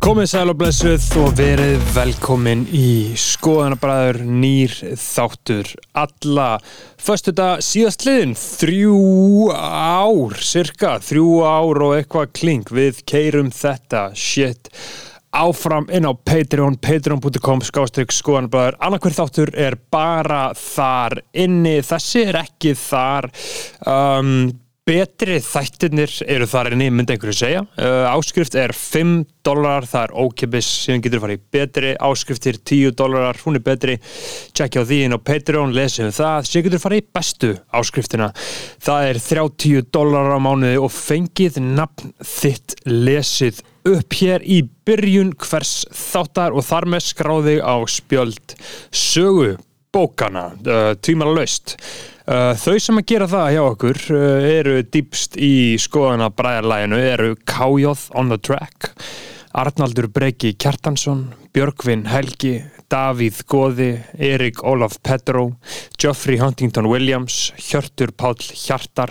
Komið sæl og blessuð og verið velkomin í skoðanabræður nýr þáttur alla. Föstu þetta síðast liðin þrjú ár, cirka þrjú ár og eitthvað kling. Við keirum þetta shit áfram inn á Patreon, patreon.com skástrík skoðanabræður. Annarkver þáttur er bara þar inni, þessi er ekki þar. Um, betri þættirnir eru þar inni, myndi einhverju segja. Uh, áskrift er 5 dólarar það er ókipis, síðan getur farið betri áskriftir 10 dólarar, hún er betri. Tjekkja á því inn á Patreon, lesið um það síðan getur farið bestu áskriftina. Það er 30 dólarar á mánuði og fengið nafn þitt lesið upp hér í byrjun hvers þáttar og þar með skráði á spjöld sögu bókana, uh, tvímala laust Uh, þau sem að gera það hjá okkur uh, eru dýpst í skoðana bræðarlæginu, eru Kájóð on the track, Arnaldur Breki Kjartansson, Björgvin Helgi, Davíð Góði, Erik Ólaf Petró, Geoffrey Huntington Williams, Hjörtur Páll Hjartar,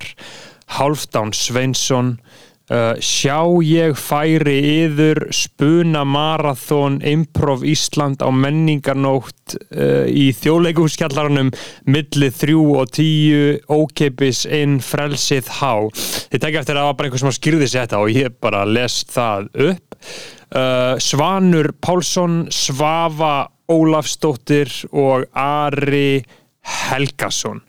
Hálfdán Sveinsson, Uh, sjá ég færi yður spuna marathón improv Ísland á menningarnótt uh, í þjóðleikuskjallarunum milli þrjú og tíu ókeipis inn frelsið há. Þið tekja eftir að það var bara einhver sem skýrði sér þetta og ég bara lest það upp. Uh, Svanur Pálsson Svafa Ólafsdóttir og Ari Helgason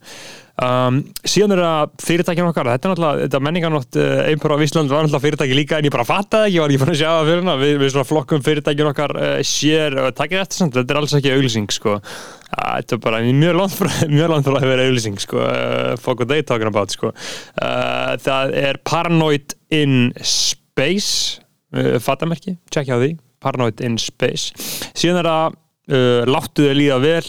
Um, síðan er það fyrirtækjan okkar þetta er náttúrulega, þetta menningarnótt uh, einhverjum á Ísland var náttúrulega fyrirtæki líka en ég bara fattaði ekki, ég var ekki fann að sjá það fyrir hana. Við, við svona flokkum fyrirtækjan okkar uh, sér og takkir eftir samt, þetta er alls ekki auglýsing sko, uh, þetta er bara mjög langt frá að vera auglýsing sko uh, fuck what they talking about sko. Það er Paranoid in Space fattamerki, tjekkja á því. Paranoid in Space. Síðan er það láttu þau líða vel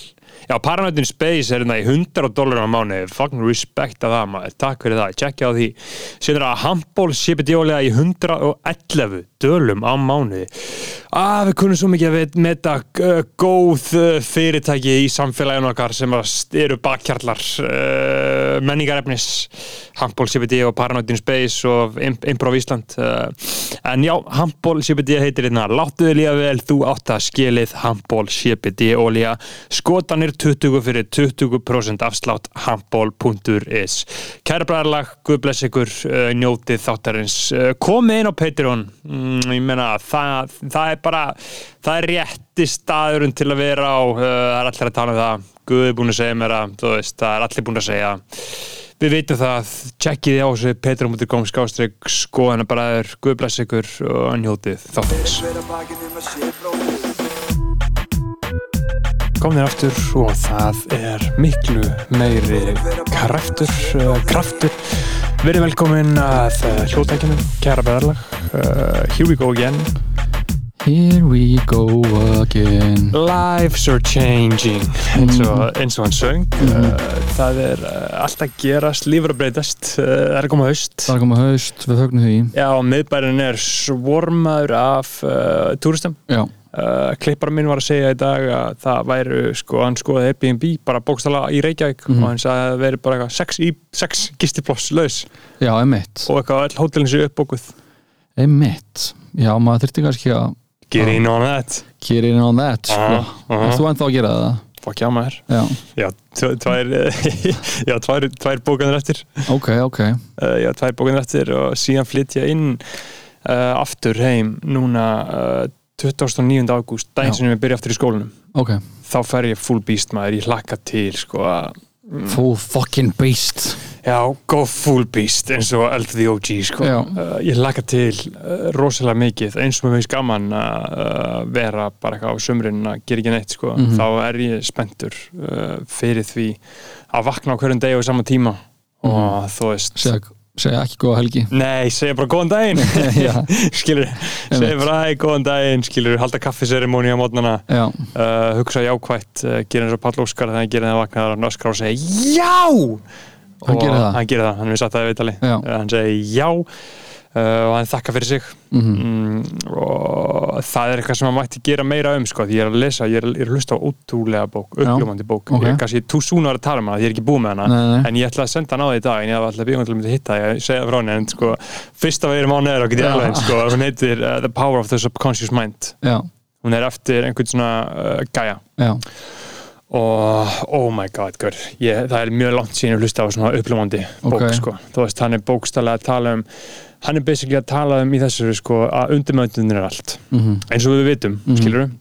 Já, Paranoid in Space er hérna í 100 dólar á mánu, fucking respect að það maður, takk fyrir það, tjekkja á því. Síðan er það handból sépidjólega í 111 dölum á mánu að við kunum svo mikið að meta uh, góð uh, fyrirtæki í samfélaginu okkar sem eru bakkjarlar uh, menningarefnis. Handból sépidjó og Paranoid in Space og Improv Ísland en já, handból sépidjó heitir hérna. Láttuðu líka vel, þú átt að skilið handból sépidjó olja skotanir 20 fyrir 20% afslátt handból.is Kæra bræðarlag, Guð bless ykkur uh, njótið þáttarins. Uh, komið inn á Patreon. Mm, ég meina, það, það er bara það er rétti staðurinn til að vera á uh, það er allir að tala um það. Guð er búin að segja mér að veist, það er allir búin að segja. Við veitum það, tjekkiði á þessu patreon.com skástrygg skoðana bræður, Guð bless ykkur og njótið þáttarins komnir aftur og það er miklu meiri kraftur, uh, kraftur. verið velkomin að uh, hljóðtækjunum, kæra beðarlag uh, here we go again. Here we go again. Lives are changing. Eins og, eins og hann söng. Uh, það er allt að gerast. Lífur að breytast, það er að koma haust. Það er að koma haust, við fögnum því. Já, miðbærin er svormaður af uh, túristum. Já, Uh, klippar minn var að segja í dag að það væru sko, hann skoði Airbnb bara bókstala í Reykjavík Mhm. og hann sagði að það væri bara eitthvað sex, sex gistiploss laus. Já, og eitthvað all hótelin sér uppbókuð. Emitt Já, maður þurfti kannski að get in on that. Get in on that sko. Aha. En þú ennþá að gera það? Fuck já maður. Já, já, tv- tvær, já, tvær, tvær bókanir eftir. Ok, ok. Uh, já, tvær bókanir eftir og síðan flytja inn uh, aftur heim núna uh, 29. ágúst daginn sem við byrja aftur í skólanum. Ok, þá fer ég full beast maður, ég hlakka til sko að full fucking beast. Já, go full beast eins og Elf the OG sko. Uh, ég laka til uh, rosalega mikið. Eins og mér finnst gaman að uh, vera bara eitthvað á sumrin að gera ekki neitt sko. Mhm. þá er ég spenntur uh, fyrir því að vakna á hverjum degi á sama tíma. Og þú veist Segja, segja ekki góða helgi. Nei, segja bara góðan daginn. Skilur, segja bara hei, góðan daginn skilur, halda kaffiserimóni á mótnana uh, hugsa jákvætt uh, gera eins og Pall Óskar þegar hann gera það vaknaðar og nöskra og segja já! Hann og gerir það? hann gerir það, hann hefur sagt það í viðtali Já. uh, hann segi já og hann þakka fyrir sig Mhm. mm, og það er eitthvað sem hann mætti gera meira um sko, því ég er að lesa, ég er, ég er að hlusta á ótrúlega bók, uppljómandi bók Ok. ég er kannski tú súnar að tala um hana, ég er ekki búið með hana Nei, nei. en ég ætla að senda hann á því í dag en ég ætla að bíða til að myndi hitta því að segja frá henni en sko, fyrsta veginn og get ég Já. alveg sko, hún heitir uh, The Power of the Subconscious Mind Já, hún er eftir einhvern svona uh, gæja já, og oh my god, gaur ég, það er mjög langt síðan að hlusta á svona upplumandi bók, Ok. sko, þú veist, hann er bókstælega að tala um hann er basically að tala um í þessu sko, að undirmöndunir er allt. Mhm, eins og við vitum, mm Mhm.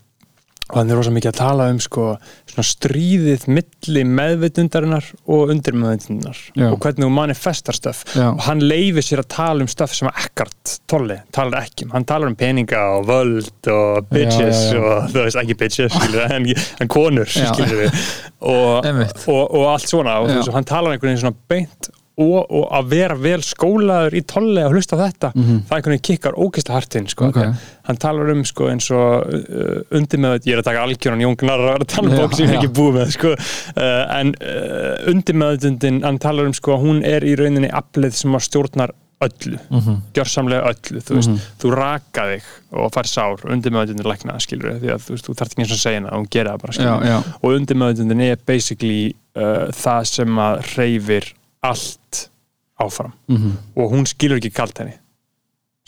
og hann er rosa mikið að tala um sko, svona stríðið milli meðvitundarinnar og undirmeðvitundarinnar Já. og hvernig þú manifestar stöf og hann leifir sér að tala um stöf sem Eckart Tolle talar ekki um, hann talar um peninga og völd og bitches Já, já, já. og þú veist ekki bitches skilur, en, en konur skilur við og, og, og allt svona. Og, veist, og hann talar einhvern veginn svona beint og, og að vera vel skólaður í Tolle og hlusta þetta, Mhm. það einhvern veginn kikkar ógeðslega hartinn sko, Ok. hann talar um sko eins og uh, undir með ég er að taka algjöran Jóngnar að vera að tala um Já, bók sem ég er ekki búið með sko. uh, en uh, undir meðutundin hann talar um sko að hún er í rauninni aflið sem að stjórnar öllu mhm, gjörsamlega öllu, þú veist Mhm. þú raka þig og fær sár undir meðutundin lækna, skilur því að þú veist, þú þarft ekki eins og segja hana, hún gera það bara já, já, og undir meðutundin er basically uh, það sem að reyfir allt áfram. Mhm, og hún skilur ekki kalt henni.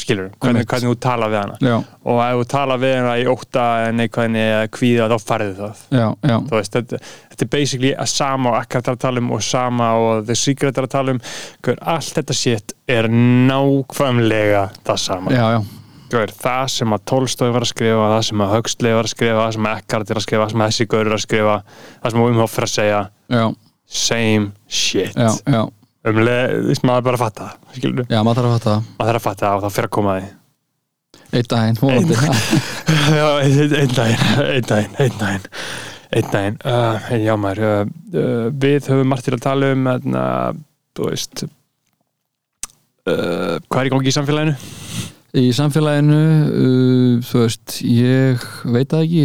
Skilur, hvernig, hvernig þú tala við hana. Já, og ef þú tala við hana í ótta neikvæðinni eða kvíða þá farið það. Já, já, Þú veist, þetta, þetta er basically að sama og ekkert að tala um og sama og The Secret að tala um. Hver, allt þetta shit er nákvæmlega það sama. Já, já, Hver, það sem að Tolstói var að skrifa það sem að Huxley var að skrifa það sem að Eckhart er að skrifa það sem að þessi gaur er að skrifa það sem að Wim Hof er að segja. Já, same shit. Já, já, um leið, þú veist, maður er bara að fatta skilur já, maður þarf að fatta maður þarf að fatta og það fyrir að koma að því. Eitt daginn, einn einn daginn, einn daginn, einn daginn, einn daginn, uh, en já maður, uh, uh, við höfum margt til að tala um, uh, þú veist, uh, hvað er í gangi í samfélaginu? Í samfélaginu, uh, þú veist, ég veit það ekki.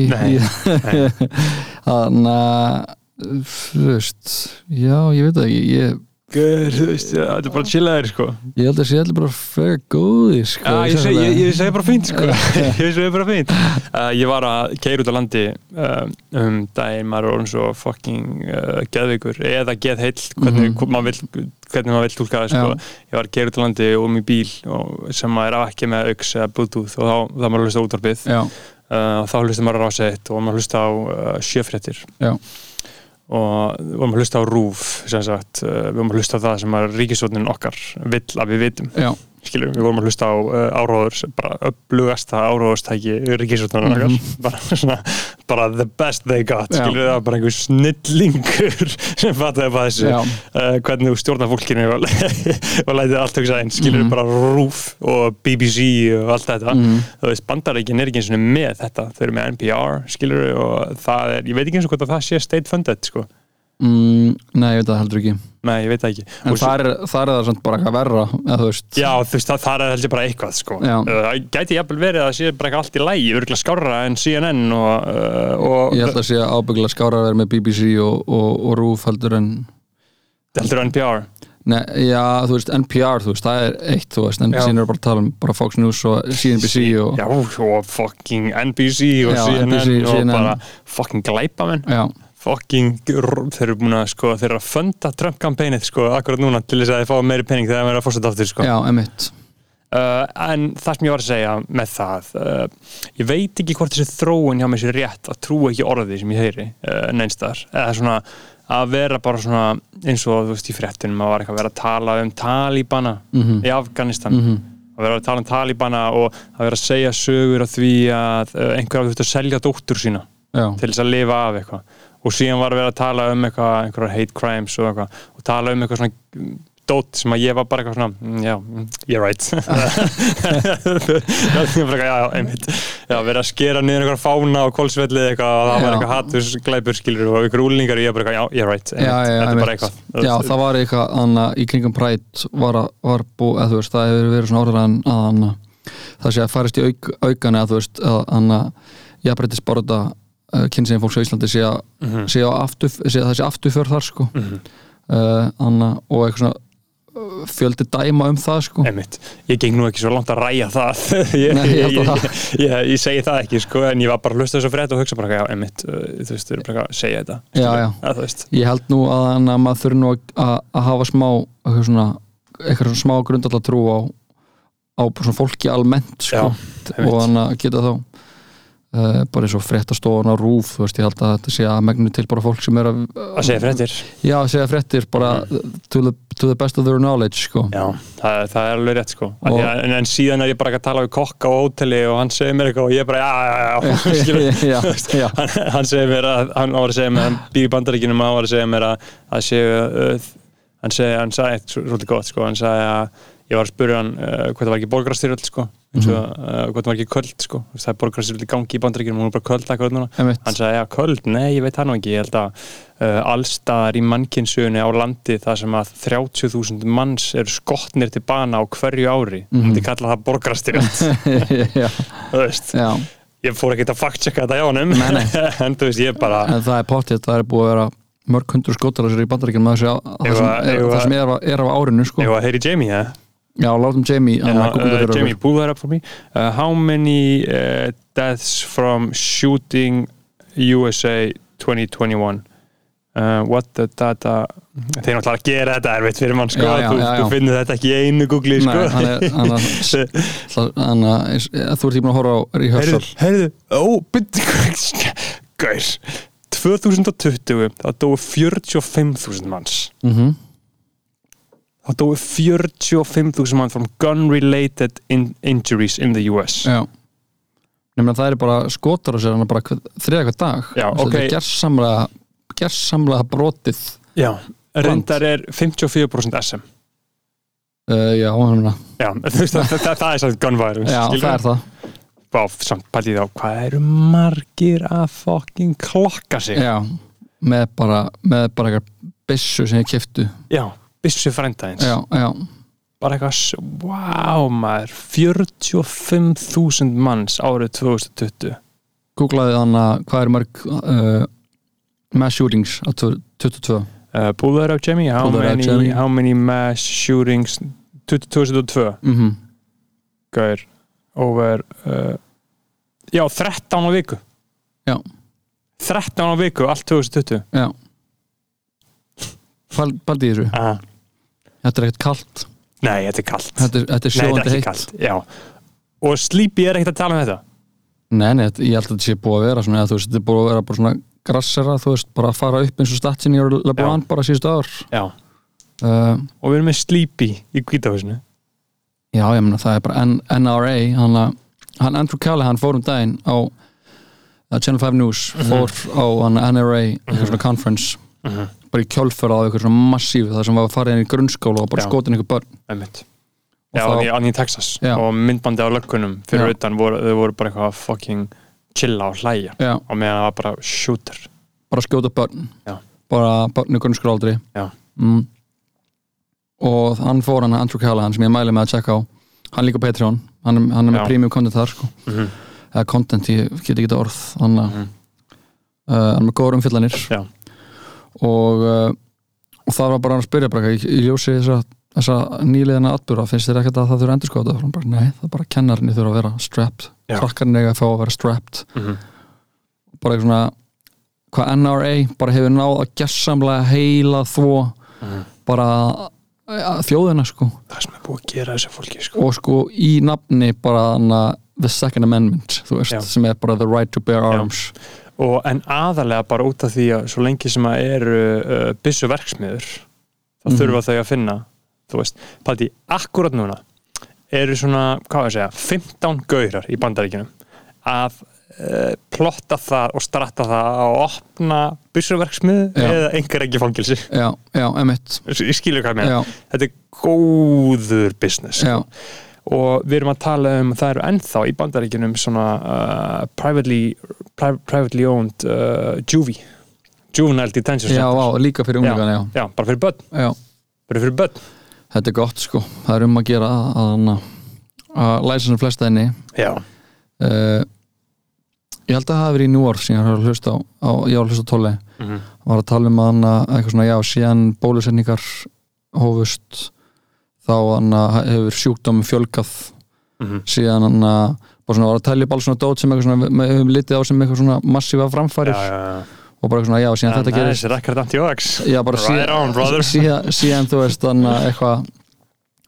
Þannig að, þú veist, já, ég veit það ekki. Ég, Gör, þú veist, þetta er bara chillaðir, sko. ég held að sé allir bara freka góði, sko. Í ég segi, ég, ég bara fínt, sko. ég segi bara fínt. Uh, ég var að keira út á landi uh, um daginn, maður er orðin svo fucking uh, geðveikur, eða geðheill, hvernig, maður vill, hvernig maður vill túlka það, sko. Já. ég var að keira út á landi um í bíl og, sem að er ekki með auks eða bluetooth og þá, þá maður að hlusta á útvarpið Já, uh, og þá hlusta maður á rásett og maður hlusta á uh, sjöfréttir Já. Og við varum að hlusta á rúf sagt, uh, við varum að hlusta á það sem að ríkisvotnin okkar vill að við vitum. Já, skilur, við vorum að hlusta á uh, áróður bara upplugasta áróðustæki ríkisvotnin okkar bara, svona, bara the best they got Mhm. Skilur, það var bara einhver snillingur sem fattaði bara þessu. Uh, hvernig þú stjórnar fólkinu og, og lætið allt hugsa einn skilur Mhm. bara RÚF og BBC og allt þetta. Mhm, þú veist, bandaríkin er ekki eins og með þetta þau eru með NPR, skilur og það er, ég veit ekki eins og hvort að það sé state funded sko, mm, nei, ég veit það heldur ekki. nei, ég veit það ekki En þar er, þar er það samt bara eitthvað verra, eða þú veist. Já, þú veist, það, það er heldur bara eitthvað sko. Já. uh, gæti jafnvel verið að það sé bara eitthvað allt í lægi, örgulega skárra en CNN og, uh, og Ég held að sé ábyggilega skára að vera með BBC og, og, og RÚF heldur en heldur NPR Nei, já, þú veist, NPR, þú veist, það er eitt, þú veist, en Já. síðan er bara að tala um bara Fox News og CNBC og Já, og fucking NBC og Já, CNN NBC, og CNN. bara fucking glæpamenn já, fucking, þeir eru búin að sko, þeir eru að funda Trump-kampænið sko, akkurat núna til þess að þeir fá meiri pening þegar þeir eru að fórseta aftur sko. já, emitt uh, en það sem ég var að segja með það uh, ég veit ekki hvort þessi þróun hjá mér sé rétt að trúa ekki orði sem ég heyri uh, neinstar, eða svona að vera bara svona eins og þú veist í fréttinum að vera að tala um talibana Mhm. í Afganistan Mhm. að vera að tala um talibana og að vera að segja sögur af því að uh, einhver hafi þurft að selja dóttur sína Já, til þess að lifa af eitthvað og síðan var að vera að tala um eitthvað einhverjar hate crimes og eitthvað og tala um eitthvað svona mm, dót sem að ég var bara eitthvað svona mm, já, mm, you're right. Það bara eitthvað, já, einmitt. Já, verið að skera niður einhverjar fána og kólsvellið eitthvað og það var eitthvað hattus glæpur skilur og einhver úlningar og ég bara eitthvað, já, you're right einmitt. já, já, þetta er bara eitthvað. Já, það var eitthvað annað í kringum prætt var, að- var bú, eða þú veist, það hefur verið svona orðan að það sé að farist í auk, aukan eða þú veist, að borða uh, kynsegin fólks á Íslandi sé að Mhm. sé, aftur, að það sé afturför þar sko Mhm. uh, anna, og eitthvað svona uh, fjöldi dæma um það sko Einmitt. Ég geng nú ekki svo langt að ræja það ég, Nei, ég ég, að ég, segi það ekki sko, en ég var bara að hlusta þessu frétt og hugsa bara, já, einmitt uh, þú veist, þú eru bara að segja þetta Já, já. veist, ég held nú að, anna, maður þurfi nú að, að, að hafa smá eitthvað svona, eitthvað svona smá grundallar trú á, á fólki almennt sko, einmitt. og hann að geta þá uh, bara eins og fréttastofan á rúf þú veist, ég held að þetta sé að megnu til bara fólk sem er að, að segja fréttir. Já, að segja fréttir bara to, the, to the best of their knowledge sko. Já, það, það er alveg rétt sko. Og- að, en, en síðan er ég bara að tala við kokka á hóteli og hann segir mér eitthvað og ég er bara, já, já, já, hann, segir mér að hann var að segja mér, hann býr í bandaríkinum hann var að segja mér að, að séu uh, hann segi, hann sagði eitt svolítið gott sko, hann sagði að ég var að spyrja hann uh, hvað það var ekki borgarastyrjöld sko eins og uh, hvað það var ekki köld sko það er borgarastyrjöld í gangi í bandaríkinum og hún er bara köld akkur núna hann sagði, já, köld, nei, ég veit það nú ekki ég held að uh, allstaðar í mannkynnsugunni á landi það sem að 30.000 manns eru skotnir til bana á hverju ári mm. -hmm. myndi kalla það borgarastyrjöld já, þú veist, já, ég fór ekki að fact-checka þetta hjá nei. en þú veist, ég bara en það er pottið það er búið að vera mörg hundur þessar í bandaríkjum það, það, sem er, það er, á- er árinu sko. Heyri Jamie, ja? Já, látum Jamie, að uh, Jamie, pull that up for me. Uh, how many uh, deaths from shooting USA 2021? Uh, what the data Þeir náttúrulega að gera þetta erfitt fyrir mann sko, Já, já, já, þú já. finnur þetta ekki í einu googli sko. Nei, hann hann hann er, þú ert búin að horfa á Heyrðu, rehearsal heyrðu, byrju Gaur 2020 þá dói 45.000 manns mm þá dói 45.000 mann from gun-related in injuries in the US já. Nefnir það er bara skotar á sér hann bara þriðja hver dag. Já, ok. þetta er gersamlega gersamlega brotið Já, reyndar er 54% SM uh, já, hann Já, þú veist, það, það, það er samt gun violence já, skilurðu? það er það. Bá, samt pælið á, hvað eru margir að fucking klokka sig? Já, með bara með bara eitthvað byssu sem ég kiftu Já, byssu frændaðins bara eitthvað, wow maður 45.000 manns árið 2020 googlaði hann að hvað er mörg uh, mass shootings á 22 uh, Pull that up Jamie, how, up, many, Jamie. how many mass shootings? 2002 mm Gauir, over uh, já, 13 á viku. Já. 13 á viku, allt 2020 já Pal, paldi í þessu, ah. þetta er ekkert kalt. Nei, þetta er kallt þetta er, þetta er ekki heitt. kallt og Sleepy er ekkert að tala um þetta? Nei, nei, þetta- ég held að þetta sé búið að vera svona, veist, þetta er búið að vera bara svona grassera, þú veist, bara að fara upp eins og statsin í LeBron bara síðustu ár. Já, uh, og við erum með Sleepy í kvítahúsinu Já, ég meina, það er bara N NRA, hann, hann Andrew Callahan fór um daginn á uh, Channel 5 News, fór á hann NRA, eitthvað svona conference. Mhm. Bara í kjölfur á eitthvað svona massíf það sem var að fara inn í grunnskóla og bara skotin eitthvað börn Einmitt. Og Já, þá- þá... í, Texas Já. og myndbandi á löggunum fyrir Já. utan voru, þau voru bara eitthvað að fucking chilla og hlæja Já, og meðan það var bara shooter bara skjóta börn Já. bara börn í grunnskólaaldri Já. mm. og hann fór hann Andrew Callahan sem ég mæli með að checka á hann líka Patreon, hann, hann er með premium content þar sko. mm -hmm. eða content, ég get ekki þetta orð hann, mm Mhm. uh, hann er með góður umfyllanir Já. Og, uh, og það var bara að spyrja bara, í, í ljósi þessa, þessa nýliðina atbyrða, finnst þér ekkert að það þurfa endur skoða það? Bara, nei, það er bara kennarinn þurfa að vera strapped, Já. krakkarinn eiga að fá að vera strapped Mhm. bara eitthvað svona hvað NRA bara hefur náð að gessamlega heila þvó Mhm. bara ja, þjóðina sko það sem er búið að gera þessu fólki sko. og sko í nafni bara hana, the second amendment þú veist, Já. sem er bara the right to bear arms og en aðalega bara út af því að svo lengi sem að eru uh, byssu verksmiður þá Mhm. þurfa þau að finna þú veist, paldi, akkurat núna eru svona, hvað var að segja 15 gaurar í bandaríkinum að uh, plotta það og stratta það að opna byssuverksmið eða engar ekki fangilsi já, já, emitt ég skilur hvað já, þetta er góður business. Já, og við erum að tala um það eru ennþá í bandaríkinum svona uh, privately, pri privately owned uh, juvie. Juvenile detention já, center á, líka fyrir unglingan já. já, bara fyrir börn, já, bara fyrir börn. Þetta er gott sko. Það er um að gera að, að, að læsa sem flesta enni já, uh, ég held að það hafi verið í York sem ég har hlusta á, á ég har hlusta á tóli Mhm. var að tala um að hann að eitthvað svona, já, síðan bólusetningar hófust þá hann að hefur sjúkdómum fjölgað Mhm. síðan hann að bara að alls svona dót sem við höfum litið á sem eitthvað svona massífa framfærir já, já, já. og bara svona, já, síðan þetta gerist Nice, record bara Right on, brother. síðan, síðan þú veist þannig að eitthvað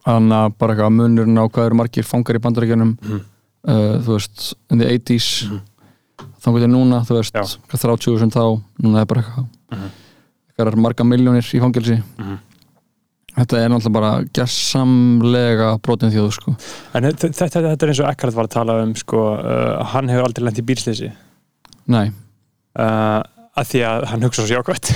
þannig að bara eitthvað munurinn á hvað eru margir fangar í bandarækjunum Mhm. uh, þú veist, in the 80s Mhm. þá getur núna, þú veist Já. hvað 30 sem þá, núna er bara eitthvað Mhm. eitthvað marga miljónir í fangelsi Mhm. Þetta er náttúrulega bara gersamlega brotin þjóð sko. En þetta, þetta, er eins og Eckhart var að tala um sko, uh, hann hefur aldrei lent í bílsleysi nei, uh, að því að hann hugsa svo jákvæmt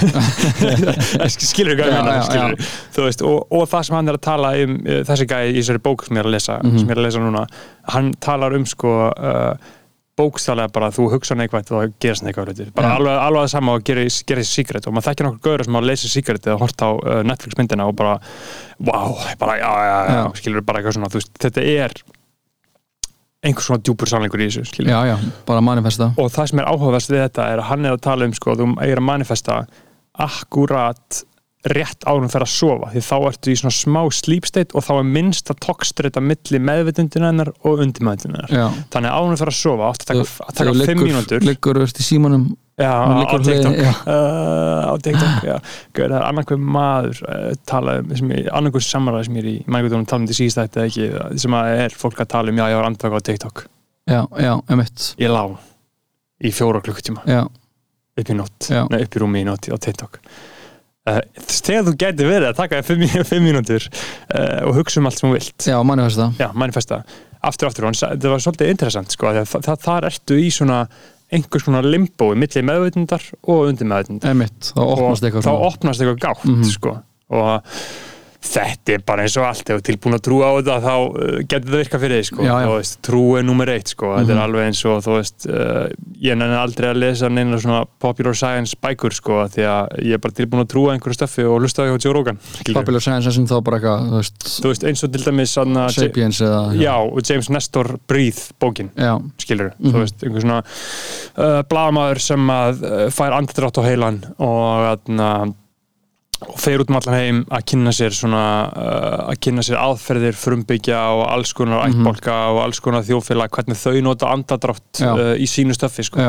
skilur já, skilurðu? Þú veist, og, og það sem hann er að tala um uh, þessi gæði í þessari bók sem ég er að lesa Mhm. sem ég er að lesa núna, hann talar um sko uh, bókstælega bara að þú hugsa neikvægt og það gerist neikvægt hlutir bara Já. alveg, alveg það sama og gera þessi secret og maður þekkir nokkur gauður sem að lesa secret eða hort á uh, Netflix myndina og bara wow, bara já, já, já, Já. skilur bara eitthvað svona, þú veist, þetta er einhvers svona djúpur sannleikur í þessu skilur já, já, bara manifesta og það sem er áhugaverst við þetta er að hann er að tala um sko, þú eigir að manifesta akkurat rétt ánum fyrir að sofa því þá ertu í svona smá sleep state og þá er minnst að tokkstreita milli meðvitundina hennar og já, þannig að ánum fyrir að sofa átt að taka, að taka Þegar fimm liggur- mínútur. liggur veist, í símanum. Já, á, TikTok. já. uh, á TikTok já. Gauð, það er annarkveð maður uh, tala um, annarkveð samanlega sem ég er í þú tala um þetta síðast þetta ekki sem að er fólk að tala um, já ég var andvaka á TikTok. Já, já, emitt ég lá í fjóra klukkutíma. Upp í nótt, upp í rúmi í nótt á TikTok þegar þú gæti verið að taka þér fimm, mínútur uh, og hugsa um allt sem þú vilt. Já, manifesta. Já, manifesta, aftur aftur þetta var svolítið interessant sko, það, það, þar ertu í svona einhvers konar limbói milli meðveitundar og undir meðveitundar emitt, þá opnast og eitthvað þá opnast eitthvað gátt Mhm. sko, og þetta er bara eins og allt ef þú tilbúin að trúa á þetta þá uh, getur það virka fyrir þig sko. Trú er nummer eitt sko. þetta Mhm. er alveg eins og þú veist uh, ég nenni aldrei að lesa neina svona popular science bækur sko, því að ég er bara tilbúin að trúa einhverju stöffi og lusta á því á skilurðu. Popular Science sem þá bara eitthvað, þú veist þú veist, eins og til dæmis anna, Sapiens eða já, og James Nestor Breathe bókin já, skilur, Mhm. þú veist, einhver svona uh, blaðamaður sem að uh, fær andradrátt á heilan og aðna og fer út um allan heim að kynna sér svona, uh, að kynna sér aðferðir frumbyggja og alls konar Mhm. ættbólka og alls konar þjófélag hvernig þau nota andadrátt uh, í sínu stöffi sko.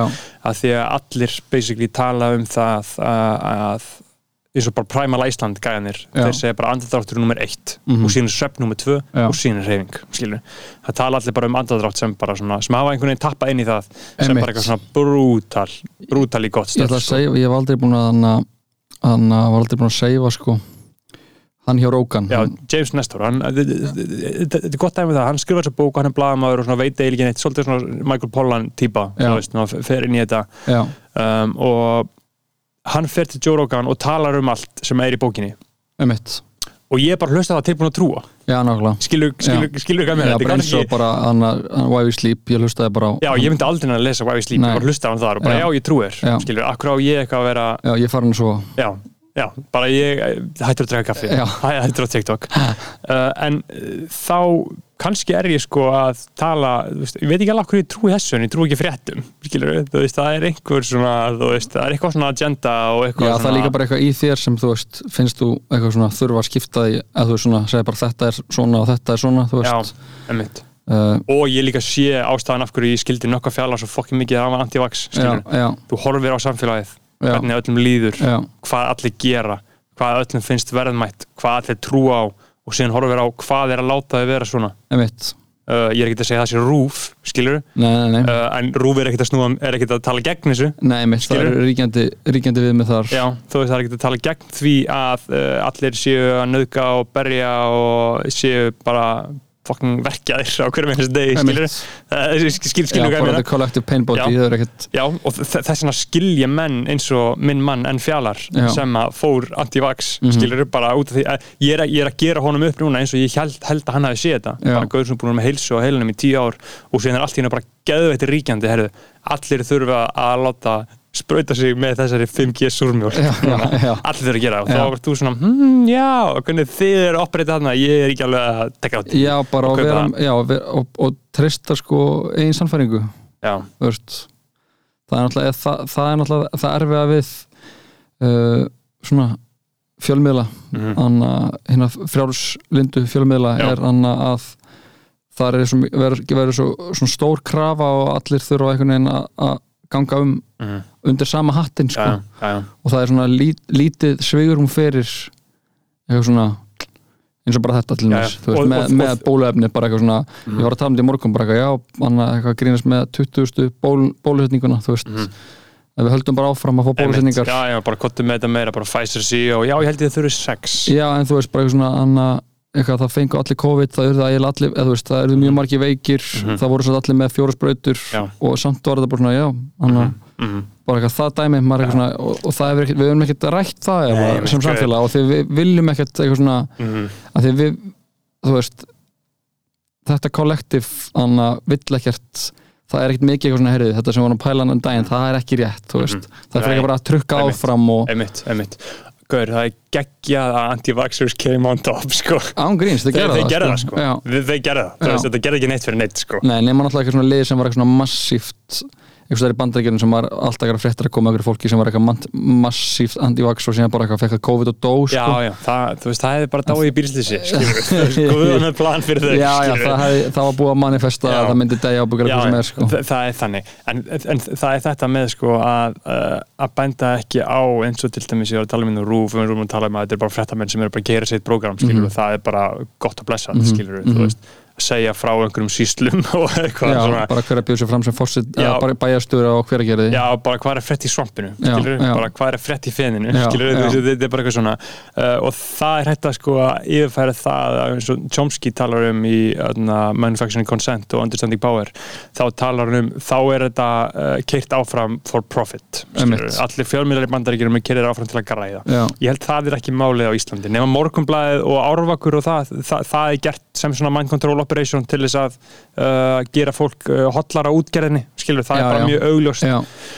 að því að allir basically tala um það að, að eins og bara Primal Iceland gæjanir Já. þeir segja bara andadráttur er nummer eitt Mhm. og síðan svefn nummer tvö Já. og síðan reyfing skilur. það tala allir bara um andadrátt sem bara svona, sem hafa einhvern veginn tappað inn í það sem Einmitt. bara eitthvað svona brútal brútal í gott ég ætla að segja, ég hef aldrei búin að hann hann var aldrei búin að segja sko. Hann hjá Rókan Já, James Nestor, hann, þetta er gott dæmi um það, hann skrifar þessa bók og hann er blaðamaður og veit eiginlega ekki neitt, svolítið svona Michael Pollan veist, hann fer inn í þetta. Um, og hann fer til Joe Rogan og talar um allt sem er í bókinni. Emitt og ég er bara hlusta það tilbúin að trúa já, nákvæmlega. Skilur, skilur, skilur hvað með já, þetta bara er eins og bara hann, hann Why We Sleep, ég hlustaði bara á Já, ég myndi aldrei að lesa Why We Sleep, ég bara hlusta á hann þar og bara Já. já, ég trúir, Já. skilur, akkur á ég eitthvað að vera já, ég farin svo. Já, já, bara ég eh, hættur að draka kaffi, Já. Hæ- hættur á TikTok. Uh, en uh, þá kannski er ég sko að tala veist, ég veit ekki alveg hverju ég trúi þessu en ég trúi ekki fréttum, veist, það er einhver svona, veist, það er eitthvað svona agenda eitthvað já, svona það er líka bara eitthvað í þér sem þú veist finnst þú eitthvað svona þurfa að skipta því að þú svona segir bara þetta er svona og þetta er svona já, einmitt. Uh, og ég líka sé ástæðan af hverju ég skildi nokkuð fjalla svo fokkin mikið af anti-vax, já, skilur, já, þú horfir á samfélagið já, hvernig öllum líður já, hvað allir gera, hvað öllum finnst verðmætt, hvað allir trúa á og síðan horfir á hvað er að láta þau vera svona. Emitt uh, ég er ekkert að segja það sé rúf, skilur nei, nei, nei, uh, en rúf er ekkert að snúa er ekkert að tala gegn þessu nei, emitt, það er ríkjandi, ríkjandi við með þar. Já, þú veist það er ekkert að tala gegn því að uh, allir séu að nauðga og berja og séu bara fokkin verkjaðir á hverjum einhvers degi, skilur þess vegna skilja menn eins og minn mann en fjalar Já. sem að fór anti-vax, Mhm. skilur bara út af því að ég er, að- ég er að gera honum upp núna eins og ég held, held að hann hafi séð þetta. Bara gauður sem er búin að með heilsu og heilunum í tíu ár og síðan er allt hennu bara geðveitir ríkjandi herðu, allir þurfa að láta sprauta sig með þessari 5G súrmjólk. Já, já, já. allir þurfa að gera og Já. þá var þú svona, hm, já, hvernig þið eru operið þarna, ég er ekki alveg að tekka á því. Já, bara Og að vera, já, og, og treysta sko eigin sannfæringu. Það er náttúrulega það, það er náttúrulega það erfiða við uh, svona fjölmiðla. Mhm. anna, hérna frjálslindu fjölmiðla er anna að það er svo, verður, verður svo, stór krafa og allir þurfa einhvern veginn að- að ganga um Mhm. undir sama hattin sko. já, já, já. og það er svona lít, lítið sveigurum fyrir eitthvað svona eins og bara þetta til Já, næs já. veist, Og- með, og- með og- bóluefni bara eitthvað svona ég var að tala um þetta í morgun bara eitthvað já, anna, eitthvað grínast með 20. Ból, bólusetninguna þú veist, ef við höldum bara áfram að fá bólusetningar já, já, bara kottum með þetta meira, bara Pfizer CEO já, ég held ég að þau eru sex Já, en þú veist, bara eitthvað svona anna, eitthvað, það fengu allir COVID, það eru það eiginlega allir eða þú veist, það eru mjög margir veikir það voru svo allir með fjóra Mhm. Já. og samt var þetta bara svona, já anna, Mhm. bara eitthvað það dæmi maður eitthvað svona, og, og það er ekkert, við höfum ekkert rætt það Nei, eða, ég sem samfélag og því við viljum ekkert eitthvað svona, Mhm. að því við þú veist þetta kollektiv, anna, vill ekkert það er ekkert mikið eitthvað svona herrið þetta sem vorum að pæla annan daginn, það er ekki rétt veist, það er Mhm. Frekar bara að trukka áfram og einmitt, einmitt Gaur, það er geggjað að anti-vaxxers came on top, sko. Án gríns, þeir Þeir, gera þeir það gerðu það, sko. Já. Þeir, þeir gerðu það, þetta gerði ekki neitt fyrir neitt, sko. Nei, nema náttúrulega eitthvað svona lið sem var eitthvað svona massíft eitthvað stær í bandaríkjunum sem var alltaf eitthvað fréttir að koma eitthvað fólki sem var eitthvað massíft anti-vax og síðan bara eitthvað fekk COVID og dó Já, sko. já, það, þú veist, það hefði bara dáið í bílslýsi, með plan fyrir þau, já, já, það, hef, það var búið að manifesta Já. að það myndi degja ábyggjur Já, eitthvað sem er sko. þa- það er þannig en, en það er þetta með sko að, uh, að bænda ekki á eins og til dæmis ég var að tala um á rúf við erum að tala um að þetta er bara fréttamenn sem eru bara að gera sitt prógram skilur Mhm. og segja frá einhverjum síslum og eitthvað já, svona. bara hver að bjóða sér fram sem fórsit Já. eða bara bæjastjóra og hver að gera því Já, bara hvað er frétt í svampinu Já, bara hvað er frétt í þessi, þetta er bara eitthvað svona. Uh, og það er hægt að sko að yfirfæra það að eins og Chomsky talar um í uh, Manufacturing Consent og Understanding Power þá talar hann um, þá er þetta uh, keirt áfram for profit allir fjölmiðlar í bandaríkjum er keirir áfram til að græða. Já. ég held það er ekki málið á Íslandi nema morgunblæðið og árvakur og það, það, það er operation til þess að uh, gera fólk uh, hotlar á útgerðinni skilur, það Já, er bara já. mjög augljóst. Já,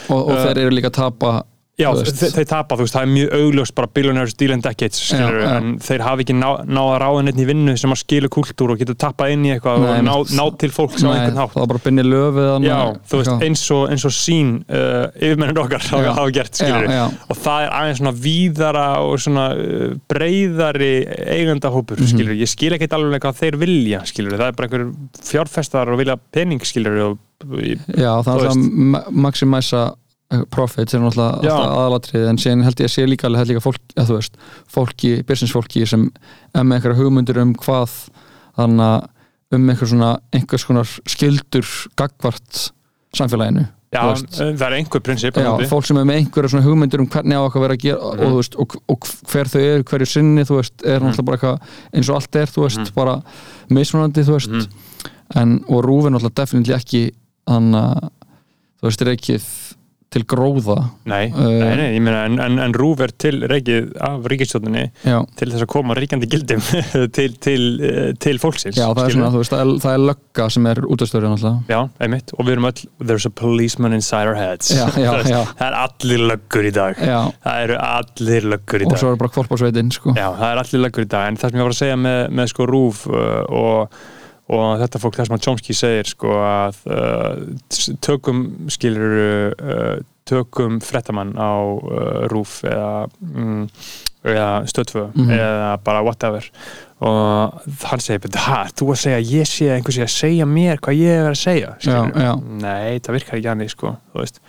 og, og Uh, þeir eru líka að tapa Já, þeir tapa, þú veist, það er mjög augljóst bara billionaires deal and decades, skilur Já, en þeir hafi ekki ná, náð að ráða neitt í vinnu sem að skilu kultúr og getur tappað inn í eitthvað Nei, og ná, ná til fólks á Nei, einhvern það hátt var bara binni löfið Já, þú veist, eins og, eins og sín uh, yfirmennir okkar hafa, gert, skilur Já, já. og það er aðeins svona víðara og svona uh, breyðari eigandahópur, Mhm. skilur ég skil ekkert alveg hvað þeir vilja, skilur það er bara einhver fjárfestar og vilja pening, skilur og Já, það er að maximæsa profit sem er náttúrulega aðalatrið en síðan held ég að sé líka alveg líka fólk, að þú veist, fólki, businessfólki sem er með einhverja hugmyndir um hvað þannig að um einhver svona einhvers konar skildur gagvart samfélaginu Já, það er einhver prinsip Já, fólk sem er með einhverja svona hugmyndir um hvernig á okkar vera að gera og, þú veist, og, og hver þau eru, hverju sinni þú veist, er náttúrulega bara eitthvað eins og allt er, þú veist, bara mismunandi, þú veist. En, og rúfin náttúrulega definitíli ekki þannig að þú veist, reikið til gróða. Nei, Uh, nei, nei, ég meina en, en, en rúf er til reikið af ríkistjóninni til þess að koma ríkjandi gildum til, til, eh, til fólksins já það er svona, þú veist, það er, lögga sem er útastöru náttúrulega. Já, einmitt, og við erum öll there's a policeman inside our heads. Já, já, já. Það er allir löggur í dag. Já, Það eru allir löggur í og dag. svo er bara kvolpásveitin sko. Já, það er allir löggur í dag en það sem ég var að segja með, með sko rúf uh, og, og þetta fólk það sem að Chomsky segir sko að uh, tökum skilur uh, tökum frettamann á uh, rúf eða, mm, eða stöðfö Mhm. eða bara whatever og hann segir, "Bíddu, ha, þú að segja ég sé einhversi að segja mér hvað ég er að segja skilurðu?" Já, já. nei, það virkar ekki annir sko, þú veist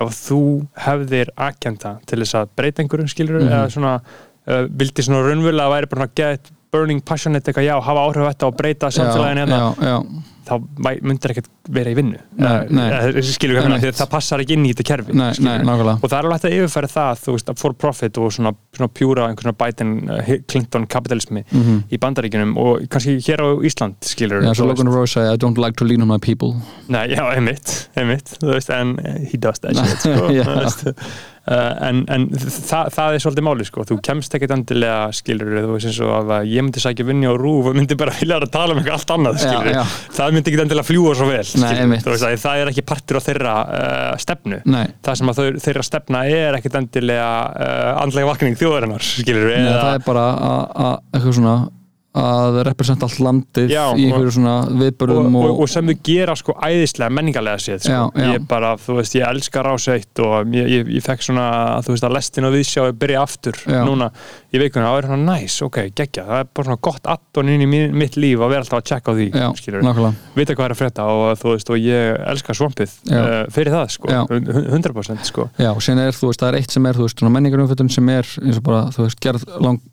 ef þú hefðir agenda til þess að breyta einhverjum skilur Mhm. eða svona uh, vildi svona raunverulega að væri bara svona get burning passionate eitthvað já, hafa áhrif á þetta og breyta samfélaginu hérna þá myndir ekkert vera í vinnu. Skilur við hérna, það passar ekki inn í þetta kerfi nei, nei, og það er alveg hægt að yfirfæra það þú veist, for profit og svona, svona pjúra einhvern svona Biden, uh, Clinton kapitalismi Mhm. í bandaríkjunum og kannski hér á Ísland skilur svo Logan Rose segi I don't like to lean on my people. Nei, já, einmitt, einmitt þú veist, en eh, he does that shit sko, þú veist. uh, en, en það, það er svolítið máli sko. þú kemst ekkert endilega skilur þú veist eins og að ég myndi sækja vinni á rúf og myndi bara vilja að tala um eitthvað allt annað Já, skilur já. það myndi ekki endilega fljúa svo vel Nei, einmitt. Þú veist, að það er ekki partur á þeirra uh, stefnu Nei, það sem að þau, þeirra stefna er ekkert endilega uh, andlega vakning þjóðarinnar skilur Nei það er bara að eitthvað svona að representa allt landið Já, í og- einhverju svona og, viðbörðum og, og, og sem þau gera sko æðislega menningarlega séð sko. Ég bara, þú veist, ég elska ráseitt og ég, ég, ég fekk svona, þú veist, að lestin og viðsjá að byrja aftur Já. núna í vikunum, það er svona næs, ok, geggja. Það er bara svona gott addon inn í mitt líf að vera alltaf að checka á því, já, skilur vita hvað er að frétta og þú veist, og ég elska svampið uh, fyrir það, sko, Já. 100% sko, Já, og síðan er, þú veist, það er eitt sem er, þú veist,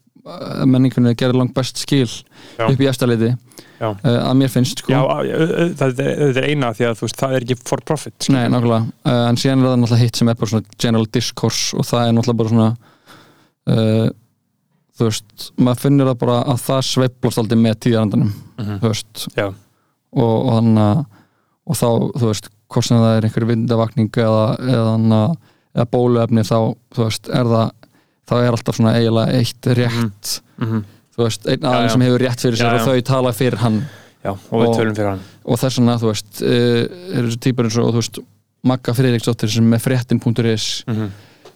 menningunni er gerð langt best skil Já. upp í eftirleiti uh, að mér finnst, sko. Já, það er, það er eina því að veist, það er ekki for profit, skilur. Nei, nákvæmlega, uh, en síðan er það náttúrulega hitt sem er bara svona general discourse og það er náttúrulega bara svona uh, þú veist, maður finnur það bara að það sveiflast aldrei með tíðarandanum Mhm. þú veist. Og, og þannig að og þá, þú veist, hvort sem það er einhver vindavakning eða, eða, eða bóluefni þá, þú veist, er það þá er alltaf svona eiginlega eitt rétt Mhm. þú veist, einn Já, aðeins já. sem hefur rétt fyrir sér Já, og já. þau tala fyrir hann já, og við tölum fyrir hann og þess vegna, þú veist, uh, eru þessu típur eins og, þú veist, Magga Friðriksdóttir sem er fréttin.is Mhm.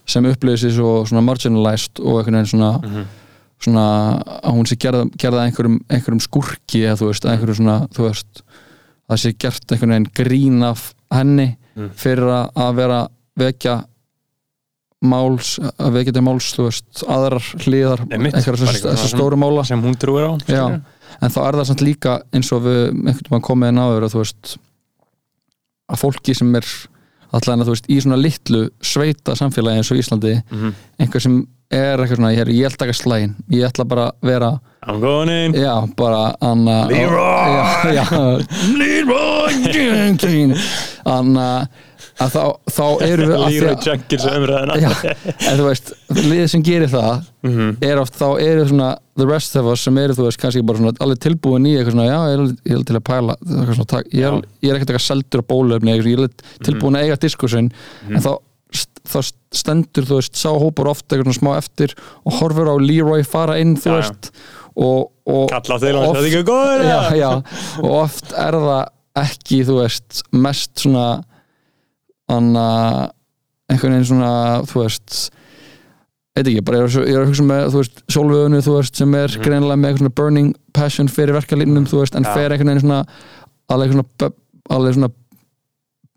sem upplýði sér svo svona marginalized og einhvern veginn svona, Mhm. svona að hún sé gerða, gerða einhverjum, einhverjum skurki eða þú veist, einhverjum svona, þú veist að sé gert einhvern veginn grín af henni Mm. fyrir að vera vekja máls, að vekja til máls veist, aðrar hliðar sem- stóru mála. sem hún trúir á Já, en þá er það samt líka eins og við einhvern veginn komið inn þú veist að fólki sem er allan að þú veist í svona litlu sveita samfélagi eins og Íslandi Mhm. einhver sem er eitthvað svona, ég, ég ætla ekki að slægin ég ætla bara að vera I'm going in. Já, bara anna Leroy! Leroy anna að þá, þá eru við Leroy að- Jenkins umræðina en þú veist, liðið sem gerir það Mhm. er oft, þá eru svona the rest of us sem eru, þú veist, kannski bara svona alveg tilbúin í eitthvað svona, já, ég er, alveg- til að pæla svona, tak, ég, er, er ekkert eitthvað seldur á bólöfni, ég er alveg tilbúin að eiga diskursin, Mhm. en þá st- þá stendur, þú veist, sá hópur ofta eitthvað svona smá eftir og horfur á Leroy fara inn, þú veist og, og Kalla til og hans, það er ekki góður já, já, og oft er það ekki, þú veist, mest svona anna einhvern veginn svona, þú veist veit ekki, bara ég er, ég er að hugsa með, þú veist, Solvöðunu, þú veist, sem er Mhm. greinilega með eitthvað svona burning passion fyrir verkalínum, þú veist, en Já. fer einhvern veginn svona alveg svona, alveg svona